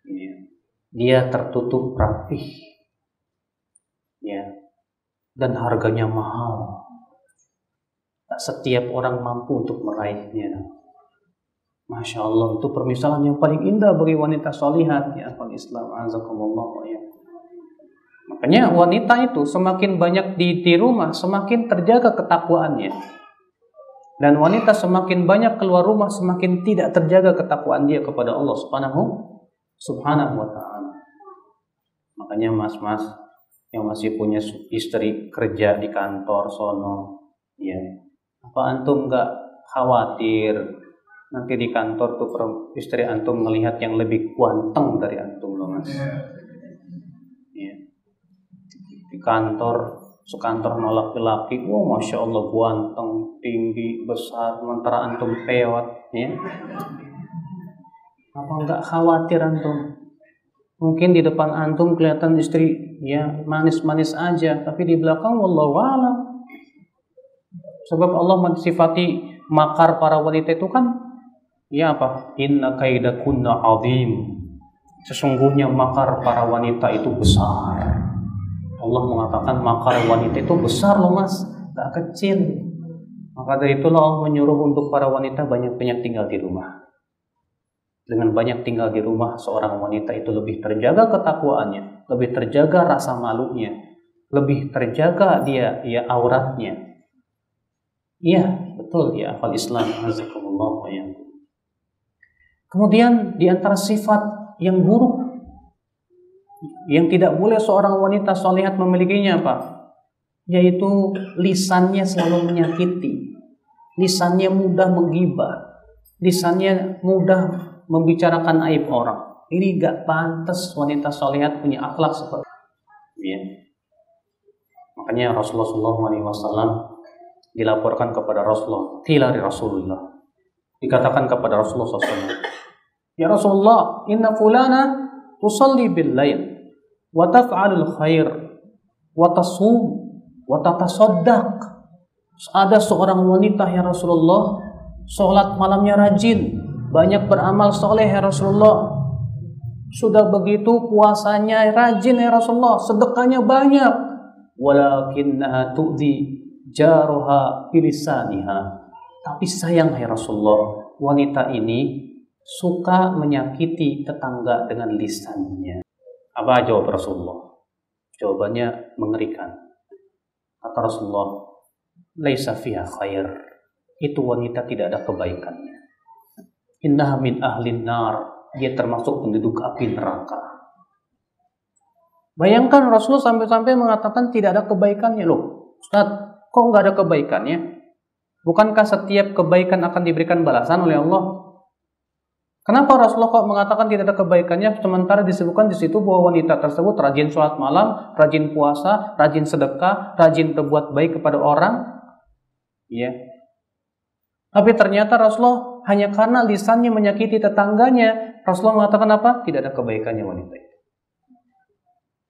Iya. Dia tertutup rapih. Ya. Dan harganya mahal setiap orang mampu untuk meraihnya. Masya Allah, itu permisalan yang paling indah bagi wanita solihat ya Islam azakumullah ya. Makanya wanita itu semakin banyak di, di rumah, semakin terjaga ketakwaannya. Dan wanita semakin banyak keluar rumah, semakin tidak terjaga ketakwaan dia kepada Allah Subhanahu Subhanahu wa taala. Makanya mas-mas yang masih punya istri kerja di kantor sono, ya apa antum nggak khawatir nanti di kantor tuh istri antum melihat yang lebih kuanteng dari antum loh mas ya. Di kantor sekantor no laki-laki oh masya allah kuanteng tinggi besar sementara antum pewat ya apa nggak khawatir antum mungkin di depan antum kelihatan istri ya manis-manis aja tapi di belakang wallahu alam Sebab Allah mensifati makar para wanita itu kan ya apa? Inna kaidakunna azim. Sesungguhnya makar para wanita itu besar. Allah mengatakan makar wanita itu besar loh mas, tak kecil. Maka dari itulah Allah menyuruh untuk para wanita banyak-banyak tinggal di rumah. Dengan banyak tinggal di rumah, seorang wanita itu lebih terjaga ketakwaannya, lebih terjaga rasa malunya, lebih terjaga dia ya auratnya, Iya, betul ya, akal Islam. Kemudian di antara sifat yang buruk yang tidak boleh seorang wanita solihat memilikinya apa? Yaitu lisannya selalu menyakiti, lisannya mudah menggibah, lisannya mudah membicarakan aib orang. Ini gak pantas wanita solihat punya akhlak seperti ini. Ya. Makanya Rasulullah SAW dilaporkan kepada Rasulullah, tilari Rasulullah. Dikatakan kepada Rasulullah SAW, Ya Rasulullah, inna fulana tusalli bil lail, wa taf'alul khair, wa tasum, wa tatasaddaq. Ada seorang wanita ya Rasulullah, sholat malamnya rajin, banyak beramal soleh ya Rasulullah. Sudah begitu puasanya rajin ya Rasulullah, sedekahnya banyak. Walakinnaha tu'di jaroha bilisaniha. Tapi sayang hai Rasulullah, wanita ini suka menyakiti tetangga dengan lisannya. Apa jawab Rasulullah? Jawabannya mengerikan. Kata Rasulullah, "Laisa fiha khair." Itu wanita tidak ada kebaikannya. Innaha min ahlin nar. Dia termasuk penduduk api neraka. Bayangkan Rasulullah sampai-sampai mengatakan tidak ada kebaikannya loh. Ustaz, Kok nggak ada kebaikannya? Bukankah setiap kebaikan akan diberikan balasan oleh Allah? Kenapa Rasulullah kok mengatakan tidak ada kebaikannya sementara disebutkan di situ bahwa wanita tersebut rajin sholat malam, rajin puasa, rajin sedekah, rajin berbuat baik kepada orang? Iya. Tapi ternyata Rasulullah hanya karena lisannya menyakiti tetangganya, Rasulullah mengatakan apa? Tidak ada kebaikannya wanita itu.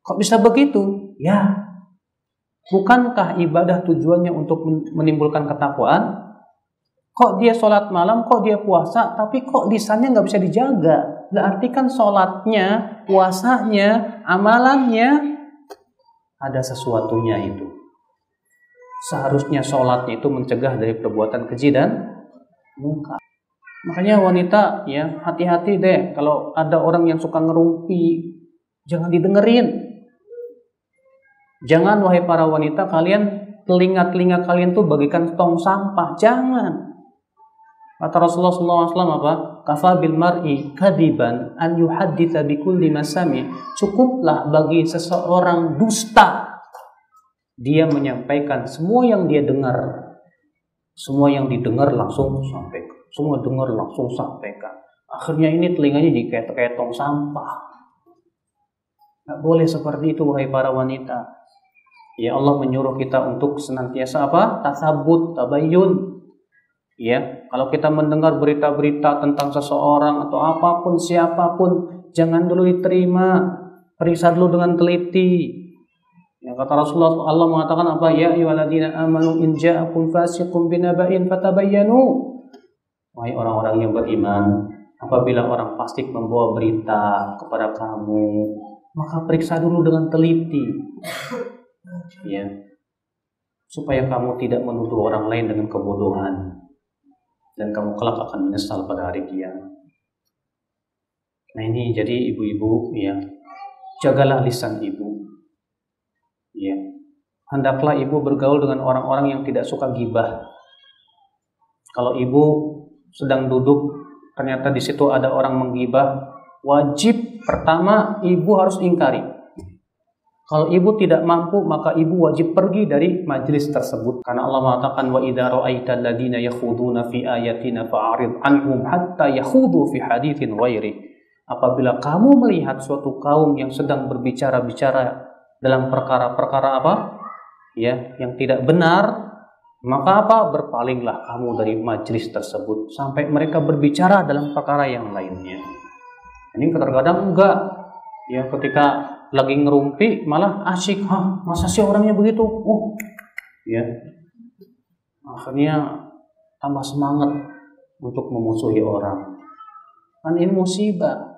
Kok bisa begitu? Ya, Bukankah ibadah tujuannya untuk menimbulkan ketakwaan? Kok dia sholat malam, kok dia puasa, tapi kok lisannya nggak bisa dijaga? Berarti kan sholatnya, puasanya, amalannya ada sesuatunya itu. Seharusnya sholatnya itu mencegah dari perbuatan keji dan muka. Makanya wanita ya hati-hati deh kalau ada orang yang suka ngerumpi, jangan didengerin. Jangan wahai para wanita kalian telinga-telinga kalian tuh bagikan tong sampah. Jangan. Kata Rasulullah SAW apa? Kafa bil mar'i kadiban an yuhadditha bi kulli masami. Cukuplah bagi seseorang dusta dia menyampaikan semua yang dia dengar. Semua yang didengar langsung sampaikan. Semua dengar langsung sampaikan. Akhirnya ini telinganya diketok tong sampah. Gak boleh seperti itu wahai para wanita. Ya Allah menyuruh kita untuk senantiasa apa? Tasabut, tabayun, Ya, kalau kita mendengar berita-berita tentang seseorang atau apa pun siapa pun, jangan dulu diterima. Periksa dulu dengan teliti. Ya, kata Rasulullah Allah mengatakan apa? Ya ayyuhalladzina amanu in ja'akum fasiqun binaba'in fatabayyanu. Wahai orang-orang yang beriman, apabila orang fasik membawa berita kepada kamu, maka periksa dulu dengan teliti. Ya. Supaya kamu tidak menuduh orang lain dengan kebodohan dan kamu kelak akan menyesal pada hari kiamat. Nah ini jadi ibu-ibu ya jagalah lisan ibu. Ya. Hendaklah ibu bergaul dengan orang-orang yang tidak suka gibah. Kalau ibu sedang duduk ternyata di situ ada orang menggibah, wajib pertama ibu harus ingkari. Kalau ibu tidak mampu, maka ibu wajib pergi dari majelis tersebut. Karena Allah mengatakan, wa idza ra'aita alladziina yakhuduna fi ayatina fa'arid anhum hatta yakhudu fi haditsin ghairi. Apabila kamu melihat suatu kaum yang sedang berbicara-bicara dalam perkara-perkara apa? Ya, yang tidak benar, maka apa? Berpalinglah kamu dari majelis tersebut sampai mereka berbicara dalam perkara yang lainnya. Ini kadang-kadang enggak. Ya, ketika lagi ngerumpi malah asyik Hah, masa sih orangnya begitu? Uh ya. Akhirnya tambah semangat untuk memusuhi orang. Kan ini musibah.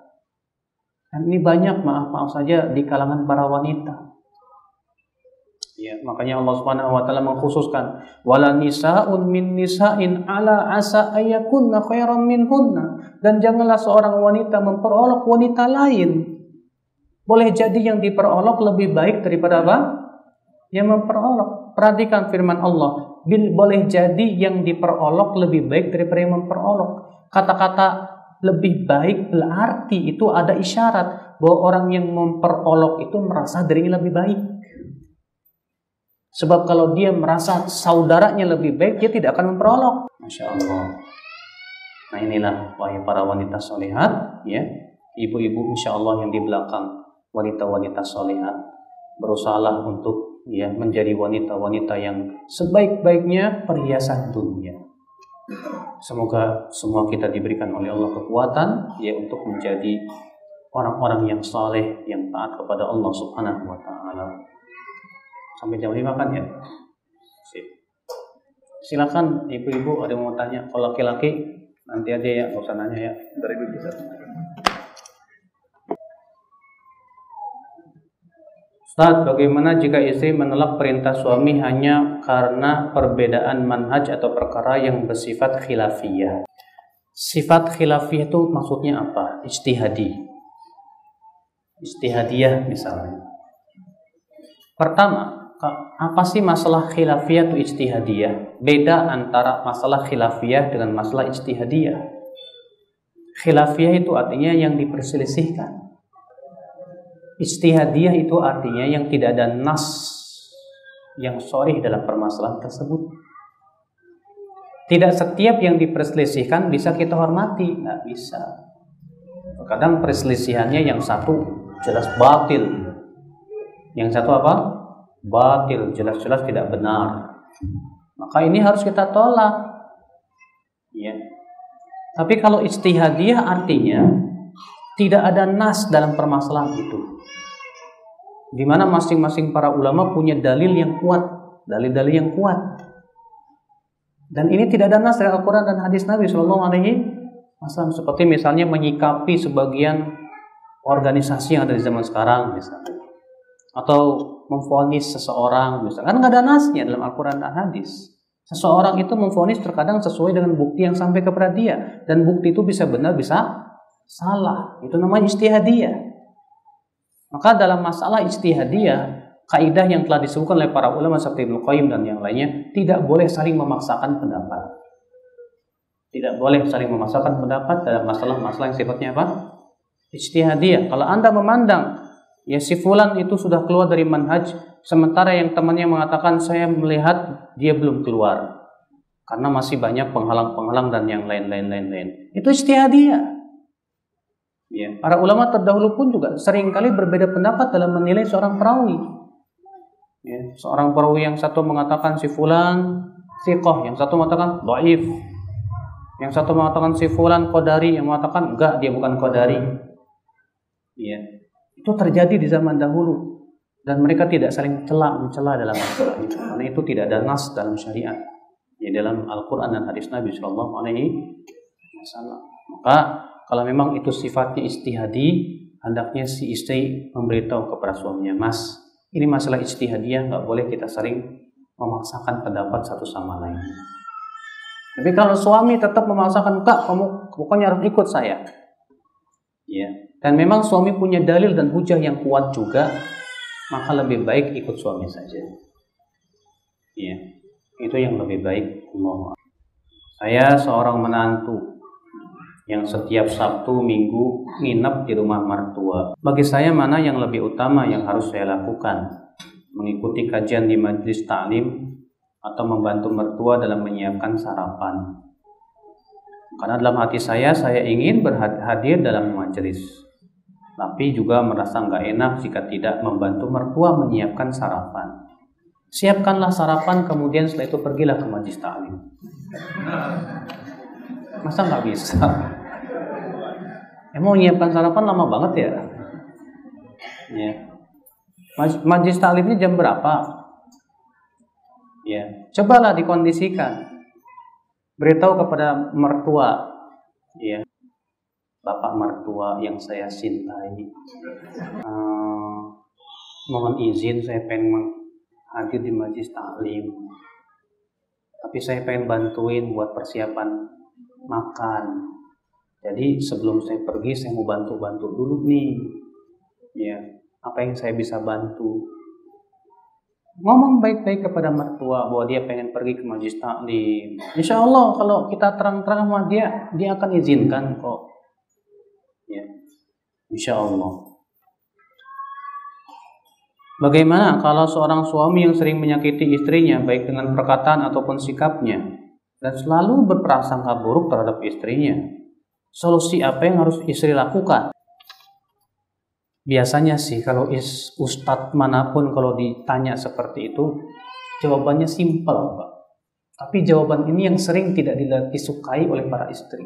Dan ini banyak maaf maaf saja di kalangan para wanita. Ya makanya Allah Subhanahu wa taala mengkhususkan wala nisaun min nisain ala asa ayakunna khairan minhunna. Dan janganlah seorang wanita memperolok wanita lain boleh jadi yang diperolok lebih baik daripada apa? Yang memperolok. Perhatikan firman Allah. Bil boleh jadi yang diperolok lebih baik daripada yang memperolok. Kata-kata lebih baik berarti itu ada isyarat bahwa orang yang memperolok itu merasa dirinya lebih baik. Sebab kalau dia merasa saudaranya lebih baik, dia tidak akan memperolok. Masya Allah. Nah inilah wahai para wanita solehat, ya, ibu-ibu insya Allah yang di belakang wanita-wanita solehat berusahalah untuk ya menjadi wanita-wanita yang sebaik-baiknya perhiasan dunia. Semoga semua kita diberikan oleh Allah kekuatan ya untuk menjadi orang-orang yang saleh yang taat kepada Allah Subhanahu wa taala. Sampai jam 5 kan ya? Silakan ibu-ibu ada yang mau tanya. Kalau laki-laki nanti aja ya, nggak usah nanya ya. Dari ibu bisa. Ustaz, bagaimana jika istri menolak perintah suami hanya karena perbedaan manhaj atau perkara yang bersifat khilafiyah? Sifat khilafiyah itu maksudnya apa? Ijtihadi. Ijtihadiyah misalnya. Pertama, apa sih masalah khilafiyah atau ijtihadiyah? Beda antara masalah khilafiyah dengan masalah ijtihadiyah. Khilafiyah itu artinya yang diperselisihkan Istihadiyah itu artinya yang tidak ada nas yang sorry dalam permasalahan tersebut. Tidak setiap yang diperselisihkan bisa kita hormati, nggak bisa. Kadang perselisihannya yang satu jelas batil, yang satu apa? Batil, jelas-jelas tidak benar. Maka ini harus kita tolak. Ya. Tapi kalau istihadiyah artinya tidak ada nas dalam permasalahan itu di mana masing-masing para ulama punya dalil yang kuat, dalil-dalil yang kuat. Dan ini tidak ada nas dari Al-Quran dan hadis Nabi Shallallahu Alaihi Wasallam. Seperti misalnya menyikapi sebagian organisasi yang ada di zaman sekarang, misalnya, atau memfonis seseorang, misalnya, kan nggak ada nasnya dalam Al-Quran dan hadis. Seseorang itu memfonis terkadang sesuai dengan bukti yang sampai kepada dia, dan bukti itu bisa benar, bisa salah. Itu namanya istihadiyah. Maka dalam masalah ijtihadiyah, kaidah yang telah disebutkan oleh para ulama seperti Ibnu Qayyim dan yang lainnya, tidak boleh saling memaksakan pendapat. Tidak boleh saling memasukkan pendapat dalam masalah-masalah yang sifatnya apa? Ijtihadiyah. Kalau Anda memandang ya si fulan itu sudah keluar dari manhaj sementara yang temannya mengatakan saya melihat dia belum keluar karena masih banyak penghalang-penghalang dan yang lain-lain lain-lain. Itu ijtihadiyah. Ya, para ulama terdahulu pun juga sering kali berbeda pendapat dalam menilai seorang perawi. Ya, seorang perawi yang satu mengatakan si fulan siqah, yang satu mengatakan dhaif. Yang satu mengatakan si fulan qadari, yang mengatakan enggak dia bukan qadari. Ya. Itu terjadi di zaman dahulu dan mereka tidak saling celak mencela dalam masalah itu karena itu tidak ada nas dalam syariat ya dalam Al-Qur'an dan hadis Nabi Shallallahu alaihi wasallam. Maka kalau memang itu sifatnya istihadi, hendaknya si istri memberitahu kepada suaminya, "Mas, ini masalah ijtihadiyah nggak boleh kita sering memaksakan pendapat satu sama lain. Tapi kalau suami tetap memaksakan, kak kamu pokoknya harus ikut saya. Ya. Dan memang suami punya dalil dan hujah yang kuat juga, maka lebih baik ikut suami saja. Ya. Itu yang lebih baik. Saya seorang menantu yang setiap Sabtu Minggu nginep di rumah mertua. Bagi saya mana yang lebih utama yang harus saya lakukan? mengikuti kajian di majlis taklim atau membantu mertua dalam menyiapkan sarapan. Karena dalam hati saya, saya ingin berhadir dalam majelis. Tapi juga merasa nggak enak jika tidak membantu mertua menyiapkan sarapan. Siapkanlah sarapan, kemudian setelah itu pergilah ke majlis taklim. Masa nggak bisa? Emang menyiapkan sarapan lama banget ya? Ya, Majlis taklim ini jam berapa? Ya, cobalah dikondisikan. Beritahu kepada mertua, ya, bapak mertua yang saya cintai. Uh, mohon izin saya pengen hadir di majlis taklim. Tapi saya pengen bantuin buat persiapan makan. Jadi sebelum saya pergi saya mau bantu-bantu dulu nih. Ya, apa yang saya bisa bantu ngomong baik-baik kepada mertua bahwa dia pengen pergi ke majlis taklim. Insya Allah kalau kita terang-terang sama dia, dia akan izinkan kok. Ya, Insya Allah. Bagaimana kalau seorang suami yang sering menyakiti istrinya baik dengan perkataan ataupun sikapnya dan selalu berprasangka buruk terhadap istrinya? Solusi apa yang harus istri lakukan? Biasanya sih kalau is, ustadz mana pun kalau ditanya seperti itu jawabannya simpel Pak. Tapi jawaban ini yang sering tidak disukai oleh para istri.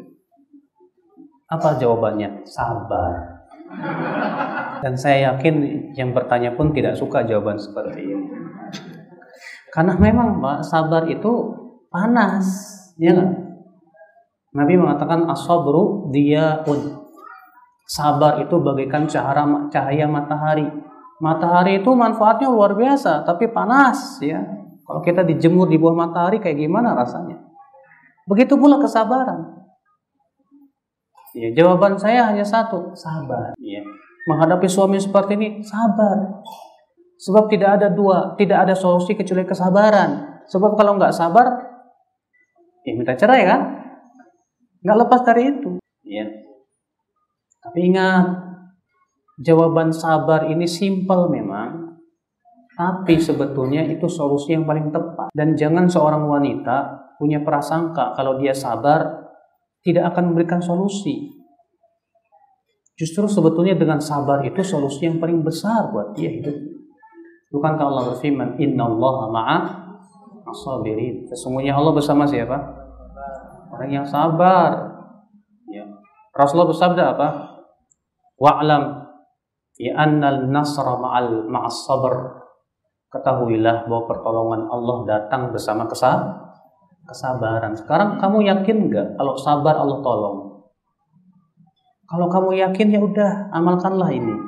Apa jawabannya? Sabar. Dan saya yakin yang bertanya pun tidak suka jawaban seperti ini. Karena memang Pak, sabar itu panas, ya kan? Nabi mengatakan asabru diyaun Sabar itu bagaikan cahaya, cahaya matahari. Matahari itu manfaatnya luar biasa, tapi panas ya. Kalau kita dijemur di bawah matahari kayak gimana rasanya? Begitu pula kesabaran. Ya, jawaban saya hanya satu, sabar. Ya. Menghadapi suami seperti ini, sabar. Sebab tidak ada dua, tidak ada solusi kecuali kesabaran. Sebab kalau nggak sabar, ya minta cerai kan? Nggak lepas dari itu. Ya. Tapi ingat, jawaban sabar ini simpel memang, tapi sebetulnya itu solusi yang paling tepat. Dan jangan seorang wanita punya prasangka kalau dia sabar tidak akan memberikan solusi. Justru sebetulnya dengan sabar itu solusi yang paling besar buat dia hidup. Bukankah Allah berfirman, Inna Allah ma'a asabirin. Sesungguhnya Allah bersama siapa? Orang yang sabar. Ya. Rasulullah bersabda apa? Wa'lam ya annal nasra ma'al ma'as sabr. Ketahuilah bahwa pertolongan Allah datang bersama kesal kesabaran. Sekarang kamu yakin nggak kalau sabar Allah tolong? Kalau kamu yakin ya udah amalkanlah ini.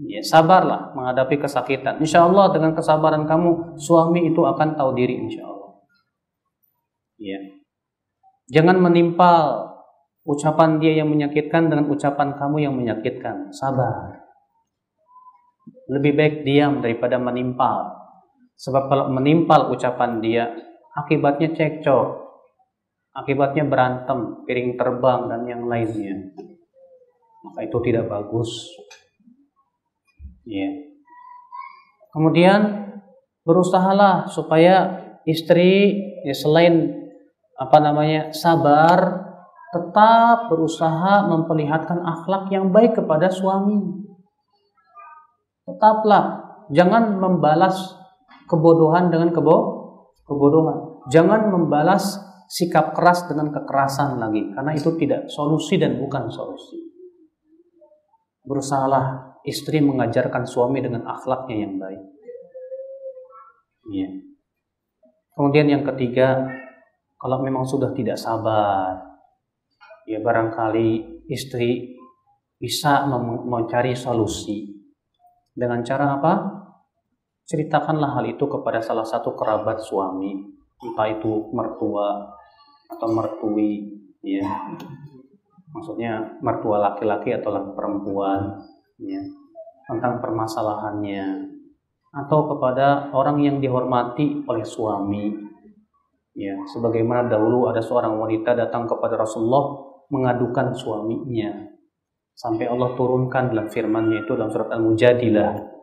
Ya, sabarlah menghadapi kesakitan. Insya Allah dengan kesabaran kamu suami itu akan tahu diri insya Allah. Ya. Jangan menimpal ucapan dia yang menyakitkan dengan ucapan kamu yang menyakitkan. Sabar. Lebih baik diam daripada menimpal. Sebab kalau menimpal ucapan dia, akibatnya cekcok. akibatnya berantem, piring terbang dan yang lainnya. Maka itu tidak bagus. Ya. Kemudian berusahalah supaya istri ya selain apa namanya sabar tetap berusaha memperlihatkan akhlak yang baik kepada suami. Tetaplah jangan membalas kebodohan dengan kebo kebodohan. Jangan membalas sikap keras dengan kekerasan lagi karena itu tidak solusi dan bukan solusi. Berusahalah istri mengajarkan suami dengan akhlaknya yang baik. Ya. Kemudian yang ketiga, kalau memang sudah tidak sabar, ya barangkali istri bisa mencari solusi dengan cara apa? Ceritakanlah hal itu kepada salah satu kerabat suami, entah itu mertua atau mertui ya maksudnya mertua laki-laki atau perempuan ya tentang permasalahannya atau kepada orang yang dihormati oleh suami ya sebagaimana dahulu ada seorang wanita datang kepada Rasulullah mengadukan suaminya sampai Allah turunkan dalam firman-Nya itu dalam surat Al-Mujadilah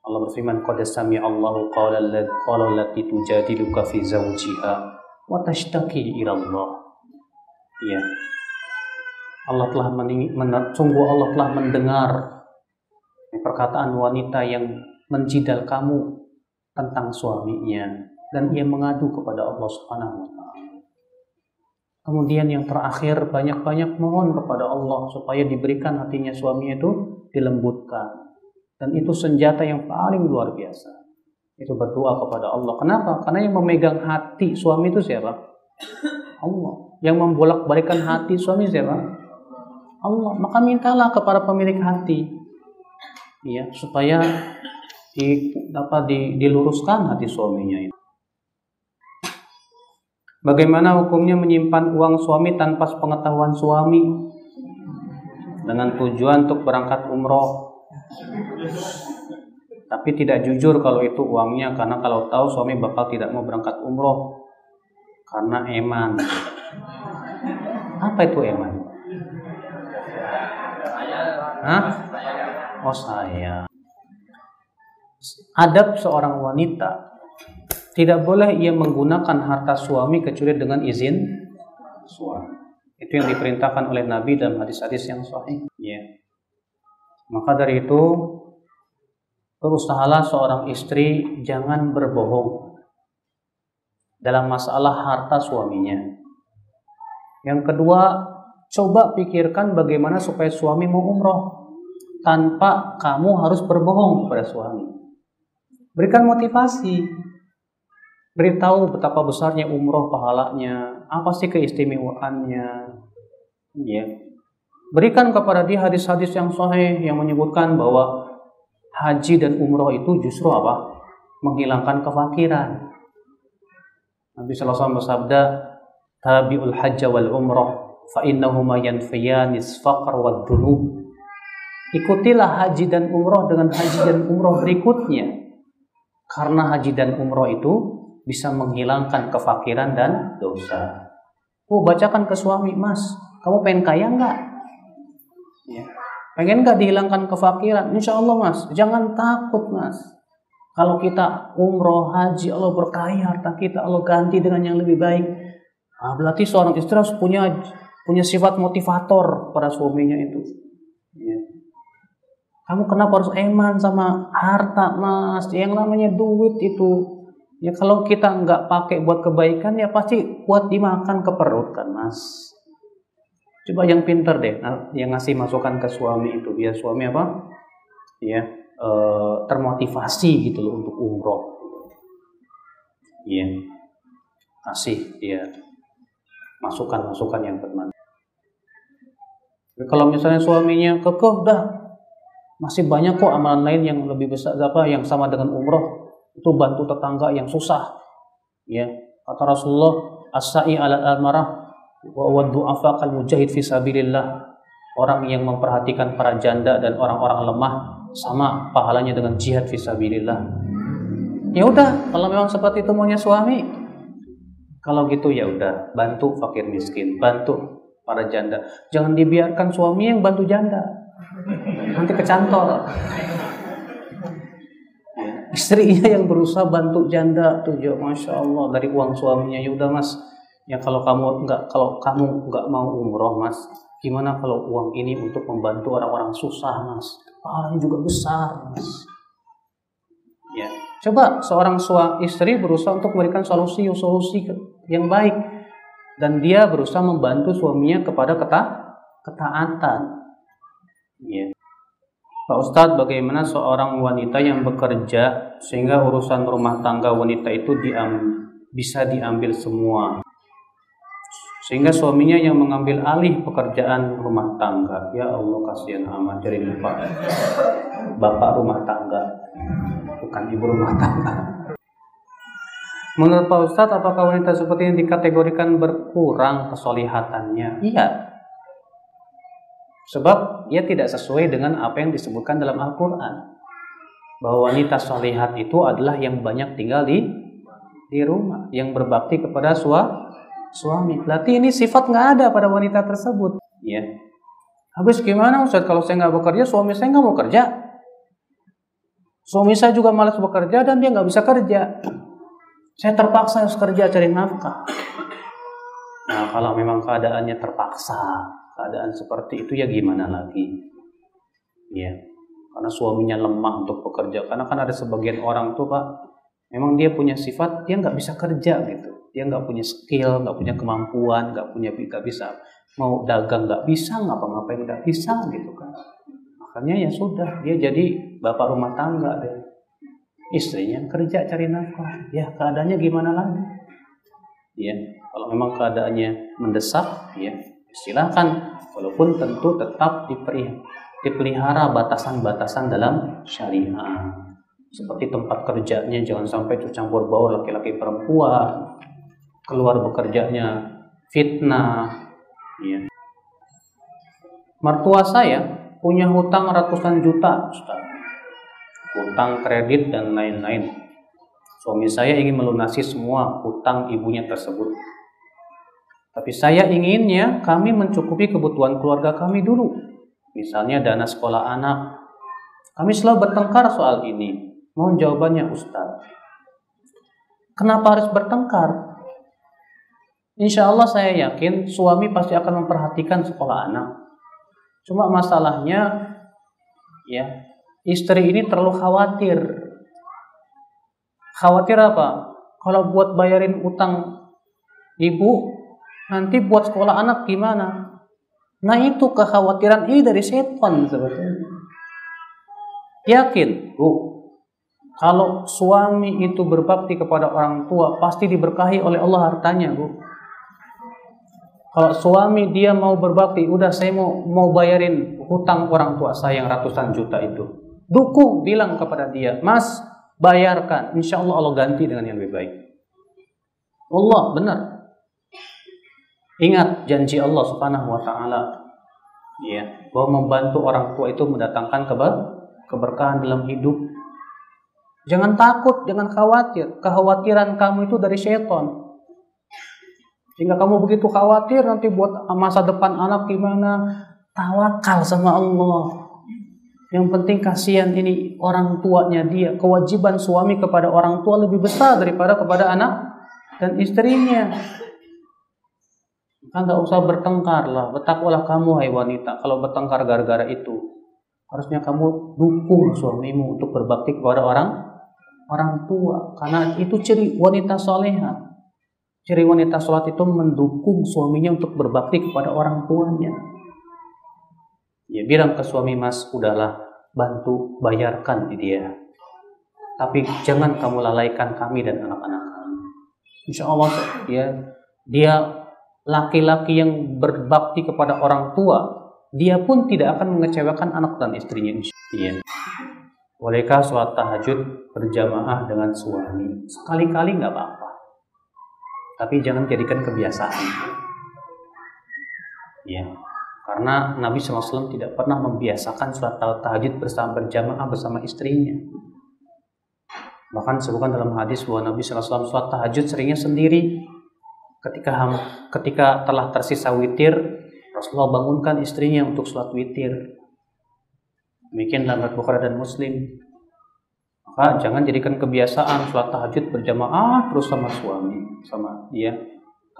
Allah berfirman qad sami Allahu qala allati tujadiluka fi zawjiha wa tashtaki ila Allah. Ya. Telah Allah telah mendengar perkataan wanita yang menjidal kamu tentang suaminya dan ia mengadu kepada Allah Subhanahu wa taala. Kemudian yang terakhir banyak-banyak mohon kepada Allah supaya diberikan hatinya suami itu dilembutkan. Dan itu senjata yang paling luar biasa itu berdoa kepada Allah. Kenapa? Karena yang memegang hati suami itu siapa? Allah. Yang membolak-balikan hati suami siapa? Allah. Maka mintalah kepada pemilik hati, ya supaya di, dapat di, diluruskan hati suaminya. Bagaimana hukumnya menyimpan uang suami tanpa pengetahuan suami dengan tujuan untuk berangkat umroh? tapi tidak jujur kalau itu uangnya karena kalau tahu suami bakal tidak mau berangkat umroh karena eman. Apa itu eman? Hah? Oh saya. Adab seorang wanita tidak boleh ia menggunakan harta suami kecuali dengan izin suami. Itu yang diperintahkan oleh Nabi dalam hadis-hadis yang sahih. Ya. Maka dari itu berusahalah seorang istri jangan berbohong dalam masalah harta suaminya. Yang kedua, coba pikirkan bagaimana supaya suami mau umroh tanpa kamu harus berbohong kepada suami. Berikan motivasi. Beritahu betapa besarnya umroh pahalanya, apa sih keistimewaannya. Ya. Berikan kepada dia hadis-hadis yang sahih yang menyebutkan bahwa haji dan umroh itu justru apa? Menghilangkan kefakiran. Nabi SAW bersabda, Tabi'ul hajja wal umroh, fa innahuma yanfiyanis faqr wa dhunub. Ikutilah haji dan umroh dengan haji dan umroh berikutnya. Karena haji dan umroh itu bisa menghilangkan kefakiran dan dosa. Oh, bacakan ke suami, mas, kamu pengen kaya nggak? Ya. Pengen gak dihilangkan kefakiran? Insya Allah mas, jangan takut mas. Kalau kita umroh, haji, Allah berkahi harta kita, Allah ganti dengan yang lebih baik. Nah, berarti seorang istri harus punya punya sifat motivator pada suaminya itu. Kamu kenapa harus eman sama harta mas? Yang namanya duit itu Ya kalau kita nggak pakai buat kebaikan ya pasti buat dimakan ke perut kan mas. Coba yang pinter deh, nah, yang ngasih masukan ke suami itu biar suami apa? Ya, e, termotivasi gitu loh untuk umroh. Iya, kasih ya masukan-masukan yang bermanfaat. Kalau misalnya suaminya kekeh, udah masih banyak kok amalan lain yang lebih besar apa yang sama dengan umroh. Itu bantu tetangga yang susah. Ya kata Rasulullah as-sa'i ala al-marah wa du'afa kal mujahid fi sabilillah. Orang yang memperhatikan para janda dan orang-orang lemah sama pahalanya dengan jihad fi sabilillah. Ya udah kalau memang seperti itu maunya suami. Kalau gitu ya udah, bantu fakir miskin, bantu para janda. Jangan dibiarkan suami yang bantu janda. Nanti kecantol. Istrinya yang berusaha bantu janda tuh, ya masya Allah dari uang suaminya. Ya udah mas, ya kalau kamu nggak kalau kamu nggak mau umroh mas, gimana kalau uang ini untuk membantu orang-orang susah mas? Pahalanya juga besar mas. Ya, coba seorang suami istri berusaha untuk memberikan solusi-solusi yang baik dan dia berusaha membantu suaminya kepada keta ketaatan. Ya. Pak Ustadz, bagaimana seorang wanita yang bekerja sehingga urusan rumah tangga wanita itu diam, bisa diambil semua? Sehingga suaminya yang mengambil alih pekerjaan rumah tangga. Ya Allah, kasihan amat jadi lupa. Bapak rumah tangga, bukan ibu rumah tangga. Menurut Pak Ustadz, apakah wanita seperti ini dikategorikan berkurang kesolihatannya? Iya, Sebab ia tidak sesuai dengan apa yang disebutkan dalam Al-Quran. Bahwa wanita solihat itu adalah yang banyak tinggal di di rumah, yang berbakti kepada sua, suami. Berarti ini sifat nggak ada pada wanita tersebut. Ya. Habis gimana Ustaz kalau saya nggak bekerja, suami saya nggak mau kerja. Suami saya juga malas bekerja dan dia nggak bisa kerja. Saya terpaksa harus kerja cari nafkah. Nah, kalau memang keadaannya terpaksa, keadaan seperti itu ya gimana lagi? Ya karena suaminya lemah untuk bekerja. Karena kan ada sebagian orang tuh pak memang dia punya sifat dia nggak bisa kerja gitu. Dia nggak punya skill nggak punya kemampuan nggak punya nggak bisa. Mau dagang nggak bisa ngapa-ngapain nggak bisa gitu kan. Makanya ya sudah dia jadi bapak rumah tangga deh. Istrinya kerja cari nafkah. Ya keadaannya gimana lagi? Ya kalau memang keadaannya mendesak ya silahkan walaupun tentu tetap dipelihara batasan-batasan dalam syariah seperti tempat kerjanya jangan sampai campur baur laki-laki perempuan keluar bekerjanya fitnah ya. mertua saya punya hutang ratusan juta Ustaz. hutang kredit dan lain-lain suami saya ingin melunasi semua hutang ibunya tersebut tapi saya inginnya kami mencukupi kebutuhan keluarga kami dulu. Misalnya dana sekolah anak. Kami selalu bertengkar soal ini. Mohon jawabannya Ustaz. Kenapa harus bertengkar? Insya Allah saya yakin suami pasti akan memperhatikan sekolah anak. Cuma masalahnya ya istri ini terlalu khawatir. Khawatir apa? Kalau buat bayarin utang ibu Nanti buat sekolah anak gimana? Nah itu kekhawatiran ini dari setan sebetulnya. Yakin, Bu, kalau suami itu berbakti kepada orang tua, pasti diberkahi oleh Allah hartanya, Bu. Kalau suami dia mau berbakti, udah saya mau mau bayarin hutang orang tua saya yang ratusan juta itu. Dukung, bilang kepada dia, Mas, bayarkan. Insya Allah Allah ganti dengan yang lebih baik. Allah benar. Ingat janji Allah Subhanahu wa taala ya, bahwa membantu orang tua itu mendatangkan keber keberkahan dalam hidup. Jangan takut, jangan khawatir. Kekhawatiran kamu itu dari setan. Sehingga kamu begitu khawatir nanti buat masa depan anak gimana? Tawakal sama Allah. Yang penting kasihan ini orang tuanya dia. Kewajiban suami kepada orang tua lebih besar daripada kepada anak dan istrinya. Kan nggak usah bertengkar lah. Bertakwalah kamu hai wanita. Kalau bertengkar gara-gara itu, harusnya kamu dukung suamimu untuk berbakti kepada orang orang tua. Karena itu ciri wanita soleha. Ciri wanita sholat itu mendukung suaminya untuk berbakti kepada orang tuanya. Ya bilang ke suami mas, udahlah bantu bayarkan dia. Tapi jangan kamu lalaikan kami dan anak-anak kami. Insya Allah ya dia laki-laki yang berbakti kepada orang tua, dia pun tidak akan mengecewakan anak dan istrinya. Iya. Bolehkah sholat tahajud berjamaah dengan suami? Sekali-kali nggak apa-apa. Tapi jangan jadikan kebiasaan. Ya, karena Nabi SAW tidak pernah membiasakan sholat tahajud bersama berjamaah bersama istrinya. Bahkan sebutkan dalam hadis bahwa Nabi SAW sholat tahajud seringnya sendiri ketika ketika telah tersisa witir Rasulullah bangunkan istrinya untuk sholat witir demikian dalam Bukhari dan Muslim maka jangan jadikan kebiasaan sholat tahajud berjamaah terus sama suami sama dia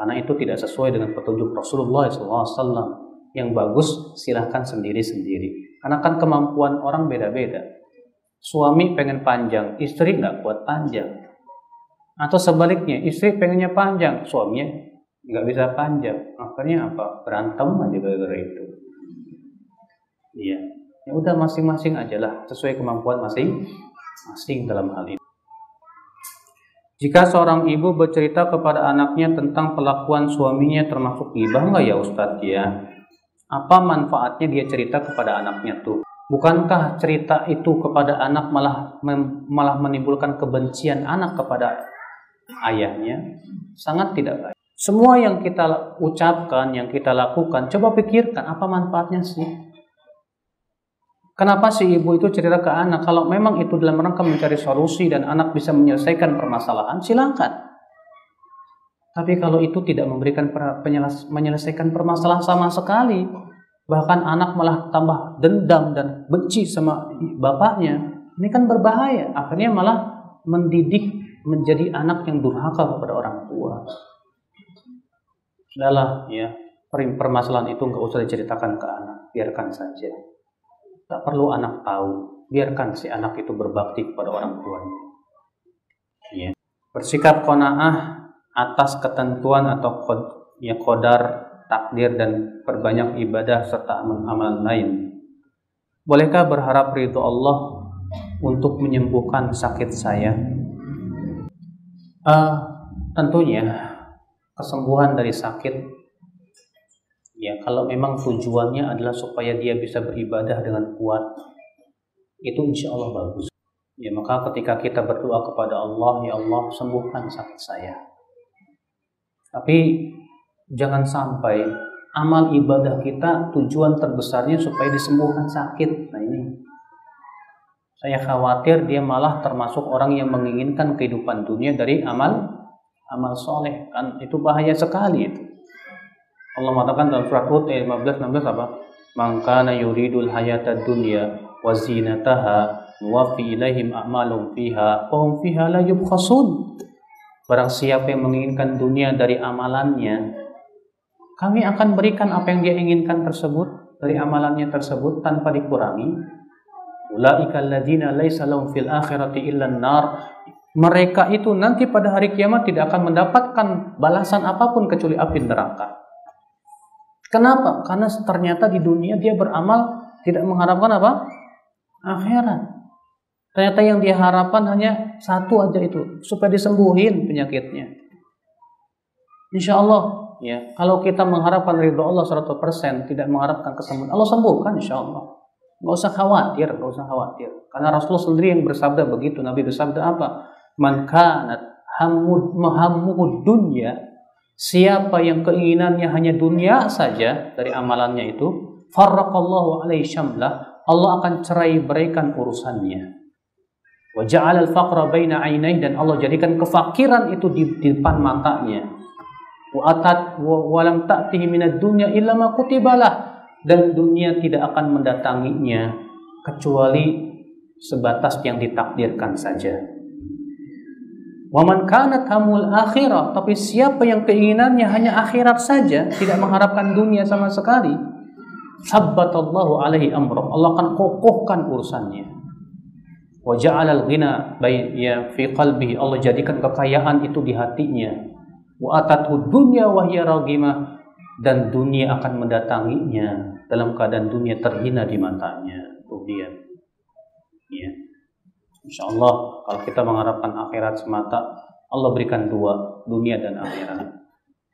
karena itu tidak sesuai dengan petunjuk Rasulullah SAW yang bagus silahkan sendiri-sendiri. Karena kan kemampuan orang beda-beda. Suami pengen panjang, istri nggak kuat panjang. Atau sebaliknya, istri pengennya panjang, suaminya nggak bisa panjang. Akhirnya apa? Berantem aja gara-gara itu. Iya. Ya udah masing-masing aja lah, sesuai kemampuan masing-masing dalam hal ini. Jika seorang ibu bercerita kepada anaknya tentang kelakuan suaminya termasuk ibah nggak ya Ustadz ya? Apa manfaatnya dia cerita kepada anaknya tuh? Bukankah cerita itu kepada anak malah malah menimbulkan kebencian anak kepada ayahnya? Sangat tidak baik. Semua yang kita ucapkan, yang kita lakukan, coba pikirkan apa manfaatnya sih? Kenapa si ibu itu cerita ke anak? Kalau memang itu dalam rangka mencari solusi dan anak bisa menyelesaikan permasalahan, silakan. Tapi kalau itu tidak memberikan menyelesaikan permasalahan sama sekali, bahkan anak malah tambah dendam dan benci sama bapaknya, ini kan berbahaya. Akhirnya malah mendidik menjadi anak yang durhaka kepada orang tua. Sudahlah ya, permasalahan itu nggak usah diceritakan ke anak, biarkan saja. Tak perlu anak tahu, biarkan si anak itu berbakti kepada orang tuanya. Ya. Bersikap kona'ah atas ketentuan atau kod, ya kodar takdir dan perbanyak ibadah serta amal-amal lain. Bolehkah berharap ridho Allah untuk menyembuhkan sakit saya? Uh, tentunya kesembuhan dari sakit ya kalau memang tujuannya adalah supaya dia bisa beribadah dengan kuat itu insya Allah bagus ya maka ketika kita berdoa kepada Allah ya Allah sembuhkan sakit saya tapi jangan sampai amal ibadah kita tujuan terbesarnya supaya disembuhkan sakit. Nah ini saya khawatir dia malah termasuk orang yang menginginkan kehidupan dunia dari amal amal soleh kan itu bahaya sekali itu. Allah mengatakan dalam surat Hud ayat 15 16 apa? Mangkana yuridul hayata dunya wa zinataha nuwaffi ilaihim a'malum fiha wa hum fiha la yubkhasun. Barang siapa yang menginginkan dunia dari amalannya, kami akan berikan apa yang dia inginkan tersebut dari amalannya tersebut tanpa dikurangi. Ulaika alladzina laisa lahum fil akhirati illa nar. Mereka itu nanti pada hari kiamat tidak akan mendapatkan balasan apa pun kecuali api neraka. Kenapa? Karena ternyata di dunia dia beramal tidak mengharapkan apa? Akhirat. Ternyata yang dia harapkan hanya satu aja itu, supaya disembuhin penyakitnya. Insya Allah, ya, kalau kita mengharapkan ridho Allah 100%, tidak mengharapkan kesembuhan, Allah sembuhkan insya Allah. Gak usah khawatir, gak usah khawatir. Karena Rasulullah sendiri yang bersabda begitu. Nabi bersabda apa? Man kanat hamud mahamud dunya. Siapa yang keinginannya hanya dunia saja dari amalannya itu, farraqallahu alaihi syamlah, Allah akan cerai berikan urusannya. Wa ja'ala al-faqra baina ainai dan Allah jadikan kefakiran itu di, di depan matanya. Wa atat wa lam ta'tihi minad dunya illa ma kutibalah dan dunia tidak akan mendatanginya kecuali sebatas yang ditakdirkan saja. Waman kanat hamul akhirah, tapi siapa yang keinginannya hanya akhirat saja, tidak mengharapkan dunia sama sekali, sabbatallahu alaihi amrah. Allah akan kokohkan urusannya wa ja'alal ghina ya fi qalbi Allah jadikan kekayaan itu di hatinya wa atathu dunya wa hiya dan dunia akan mendatanginya dalam keadaan dunia terhina di matanya. Tuh dia ya. Insya Allah kalau kita mengharapkan akhirat semata Allah berikan dua dunia dan akhirat.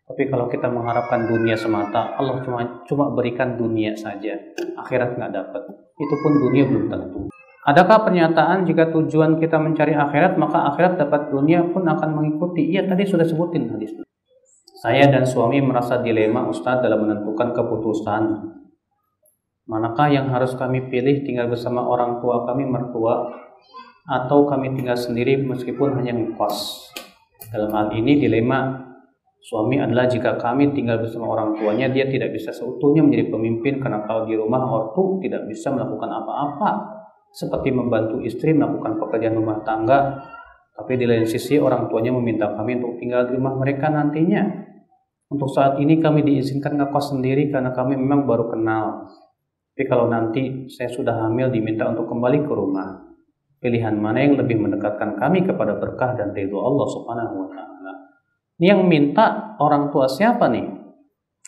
Tapi kalau kita mengharapkan dunia semata Allah cuma cuma berikan dunia saja. Akhirat nggak dapat. Itu pun dunia belum tentu. Adakah pernyataan jika tujuan kita mencari akhirat maka akhirat dapat dunia pun akan mengikuti? Iya tadi sudah sebutin hadis. Saya dan suami merasa dilema Ustadz dalam menentukan keputusan. Manakah yang harus kami pilih tinggal bersama orang tua kami mertua atau kami tinggal sendiri meskipun hanya ngekos? Dalam hal ini dilema Suami adalah jika kami tinggal bersama orang tuanya, dia tidak bisa seutuhnya menjadi pemimpin karena kalau di rumah ortu tidak bisa melakukan apa-apa. Seperti membantu istri melakukan pekerjaan rumah tangga, tapi di lain sisi orang tuanya meminta kami untuk tinggal di rumah mereka nantinya. Untuk saat ini kami diizinkan ngekos sendiri karena kami memang baru kenal. Tapi kalau nanti saya sudah hamil diminta untuk kembali ke rumah. Pilihan mana yang lebih mendekatkan kami kepada berkah dan ridho Allah Subhanahu wa taala? Ini yang minta orang tua siapa nih?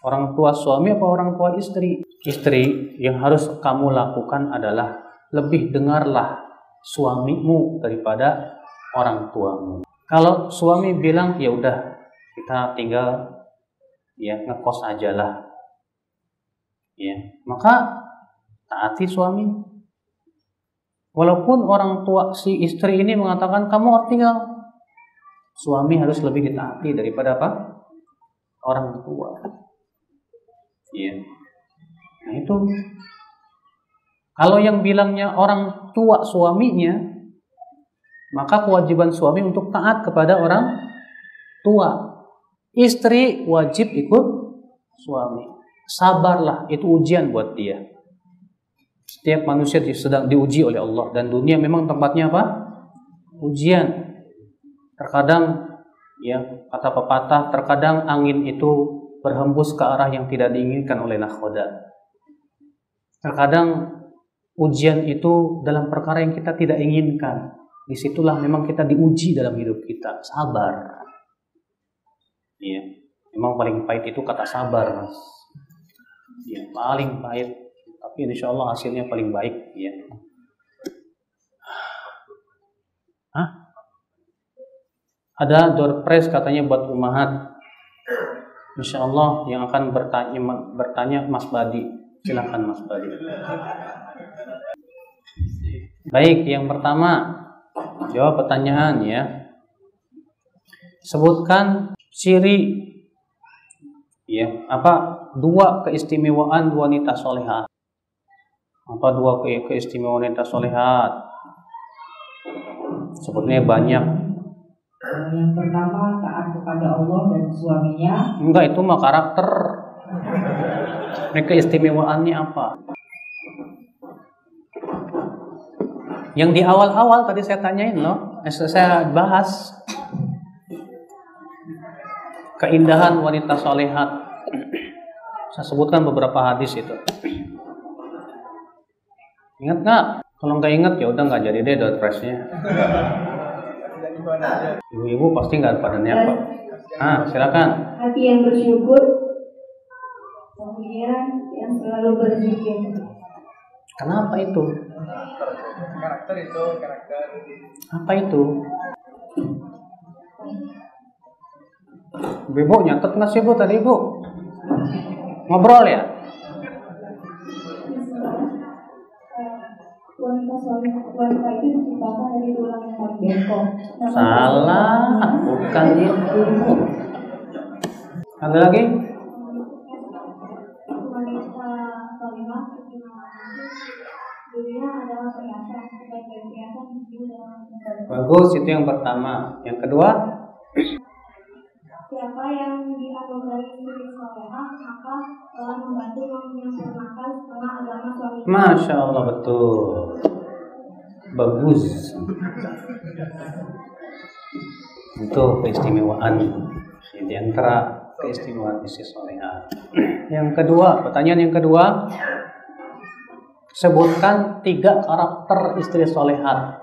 Orang tua suami apa orang tua istri? Istri yang harus kamu lakukan adalah lebih dengarlah suamimu daripada orang tuamu. Kalau suami bilang ya udah kita tinggal ya ngekos aja lah. Ya, maka taati suami. Walaupun orang tua si istri ini mengatakan kamu tinggal suami harus lebih ditaati daripada apa? Orang tua. Iya. Nah itu kalau yang bilangnya orang tua suaminya, maka kewajiban suami untuk taat kepada orang tua. Istri wajib ikut suami. Sabarlah, itu ujian buat dia. Setiap manusia sedang diuji oleh Allah dan dunia memang tempatnya apa? Ujian. Terkadang ya kata pepatah terkadang angin itu berhembus ke arah yang tidak diinginkan oleh nakhoda. Terkadang ujian itu dalam perkara yang kita tidak inginkan. Di situlah memang kita diuji dalam hidup kita. Sabar. Ya, memang paling pahit itu kata sabar, mas. Ya, paling pahit. Tapi insya Allah hasilnya paling baik. Ya. Hah? Ada door prize katanya buat umahat. Insya Allah yang akan bertanya bertanya Mas Badi. Silakan Mas Badi. Baik, yang pertama jawab pertanyaan ya. Sebutkan ciri ya apa dua keistimewaan wanita solehat apa dua keistimewaan wanita solehat sebutnya banyak yang pertama taat kepada Allah dan suaminya. Enggak, itu mah karakter. Mereka istimewaannya apa? Yang di awal-awal tadi saya tanyain loh, eh, saya bahas keindahan wanita solehat. Saya sebutkan beberapa hadis itu. Ingat nggak? Kalau nggak ingat ya udah nggak jadi deh dot pressnya. Ibu-ibu pasti nggak pada niat kok. Ah, silakan. Hati yang bersyukur, kemudian yang selalu berzikir. Kenapa itu? Karakter itu karakter. Apa itu? Ibu nyatet nggak sih bu tadi bu? Ngobrol ya? Salah, bukan itu. Ada lagi? Bagus, itu yang pertama. Yang kedua? Yang dianugerahi istri solehah maka telah membantu menyempurnakan setengah agama suami. Masya Allah betul. Bagus. Itu keistimewaan di antara keistimewaan istri soleha. Yang kedua, pertanyaan yang kedua, sebutkan tiga karakter istri soleha.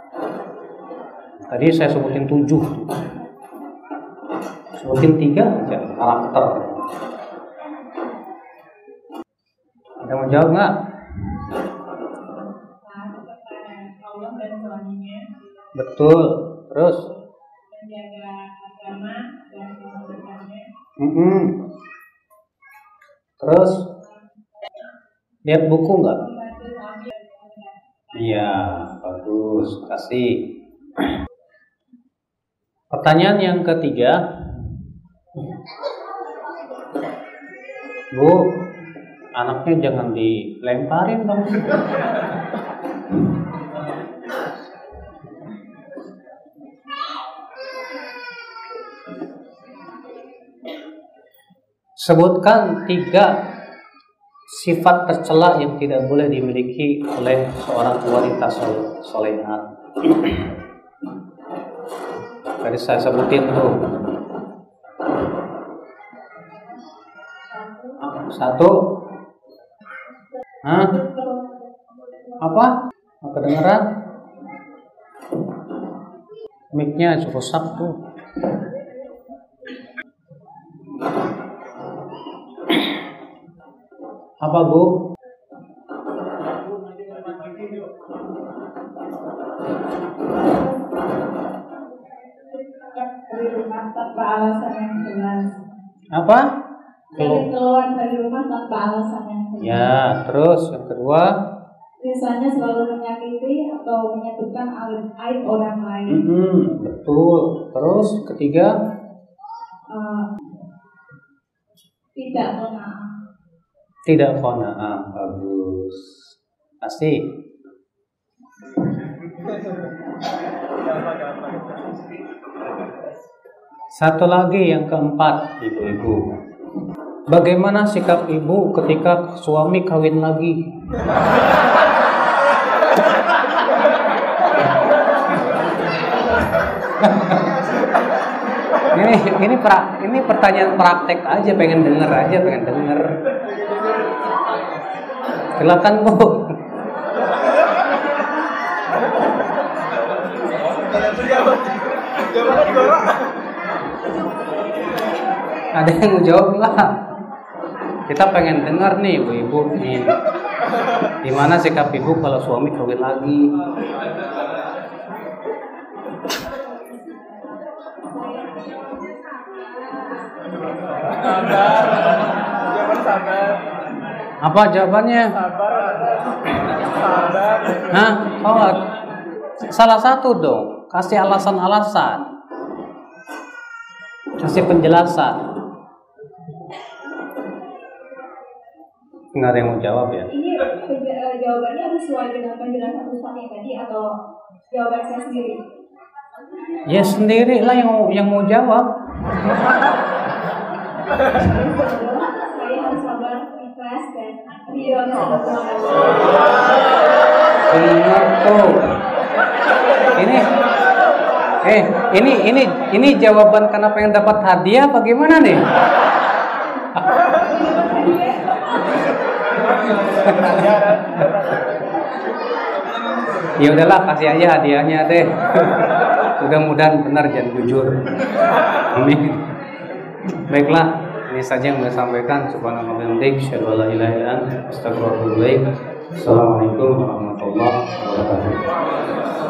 Tadi saya sebutin tujuh. Sebutin tiga aja karakter. Ada mau jawab nggak? Betul. Terus? kemuliaannya Mm-mm. Terus? Lihat buku nggak? Iya, bagus. Kasih. Pertanyaan yang ketiga. Bu, anaknya jangan dilemparin dong. Sebutkan tiga sifat tercela yang tidak boleh dimiliki oleh seorang wanita sol- solehah. Tadi saya sebutin tuh. Satu. Hah? Apa? Nggak Kedengeran? Mic-nya cukup tuh. Apa Bu? dari rumah tanpa alasan yang jelas. Apa? Jadi keluar dari rumah tanpa alasan yang. Ya, terus yang kedua. Misalnya selalu menyakiti atau menyebutkan aib orang lain. Mm-mm, betul. Terus ketiga. Eh, tidak pemaaf. Tidak qanaah. Bagus. Pasti. Satu lagi yang keempat, ibu-ibu. Bagaimana sikap ibu ketika suami kawin lagi? ini ini pra, ini pertanyaan praktek aja pengen denger aja pengen denger. Silakan bu. Ada yang jawab nggak kita pengen dengar nih bu ibu nih gimana sikap ibu kalau suami kawin lagi Sabar. Jawaban sabar. apa jawabannya Sabar. Sabar. Hah? Oh, salah satu dong kasih alasan-alasan kasih penjelasan nggak ada yang mau jawab ya? Ini eh, jawabannya sesuai dengan penjelasan Ustaz yang tadi atau jawaban saya sendiri? ya sendiri lah yang yang mau jawab. Saya harus sabar, ikhlas dan benar tuh. Ini eh ini ini ini jawaban karena pengen dapat hadiah apa gimana nih ya udahlah kasih aja hadiahnya deh mudah-mudahan benar dan jujur. Amin. Baiklah ini saja yang saya sampaikan. Subhanallah bihamdik ilaik. Assalamualaikum warahmatullahi wabarakatuh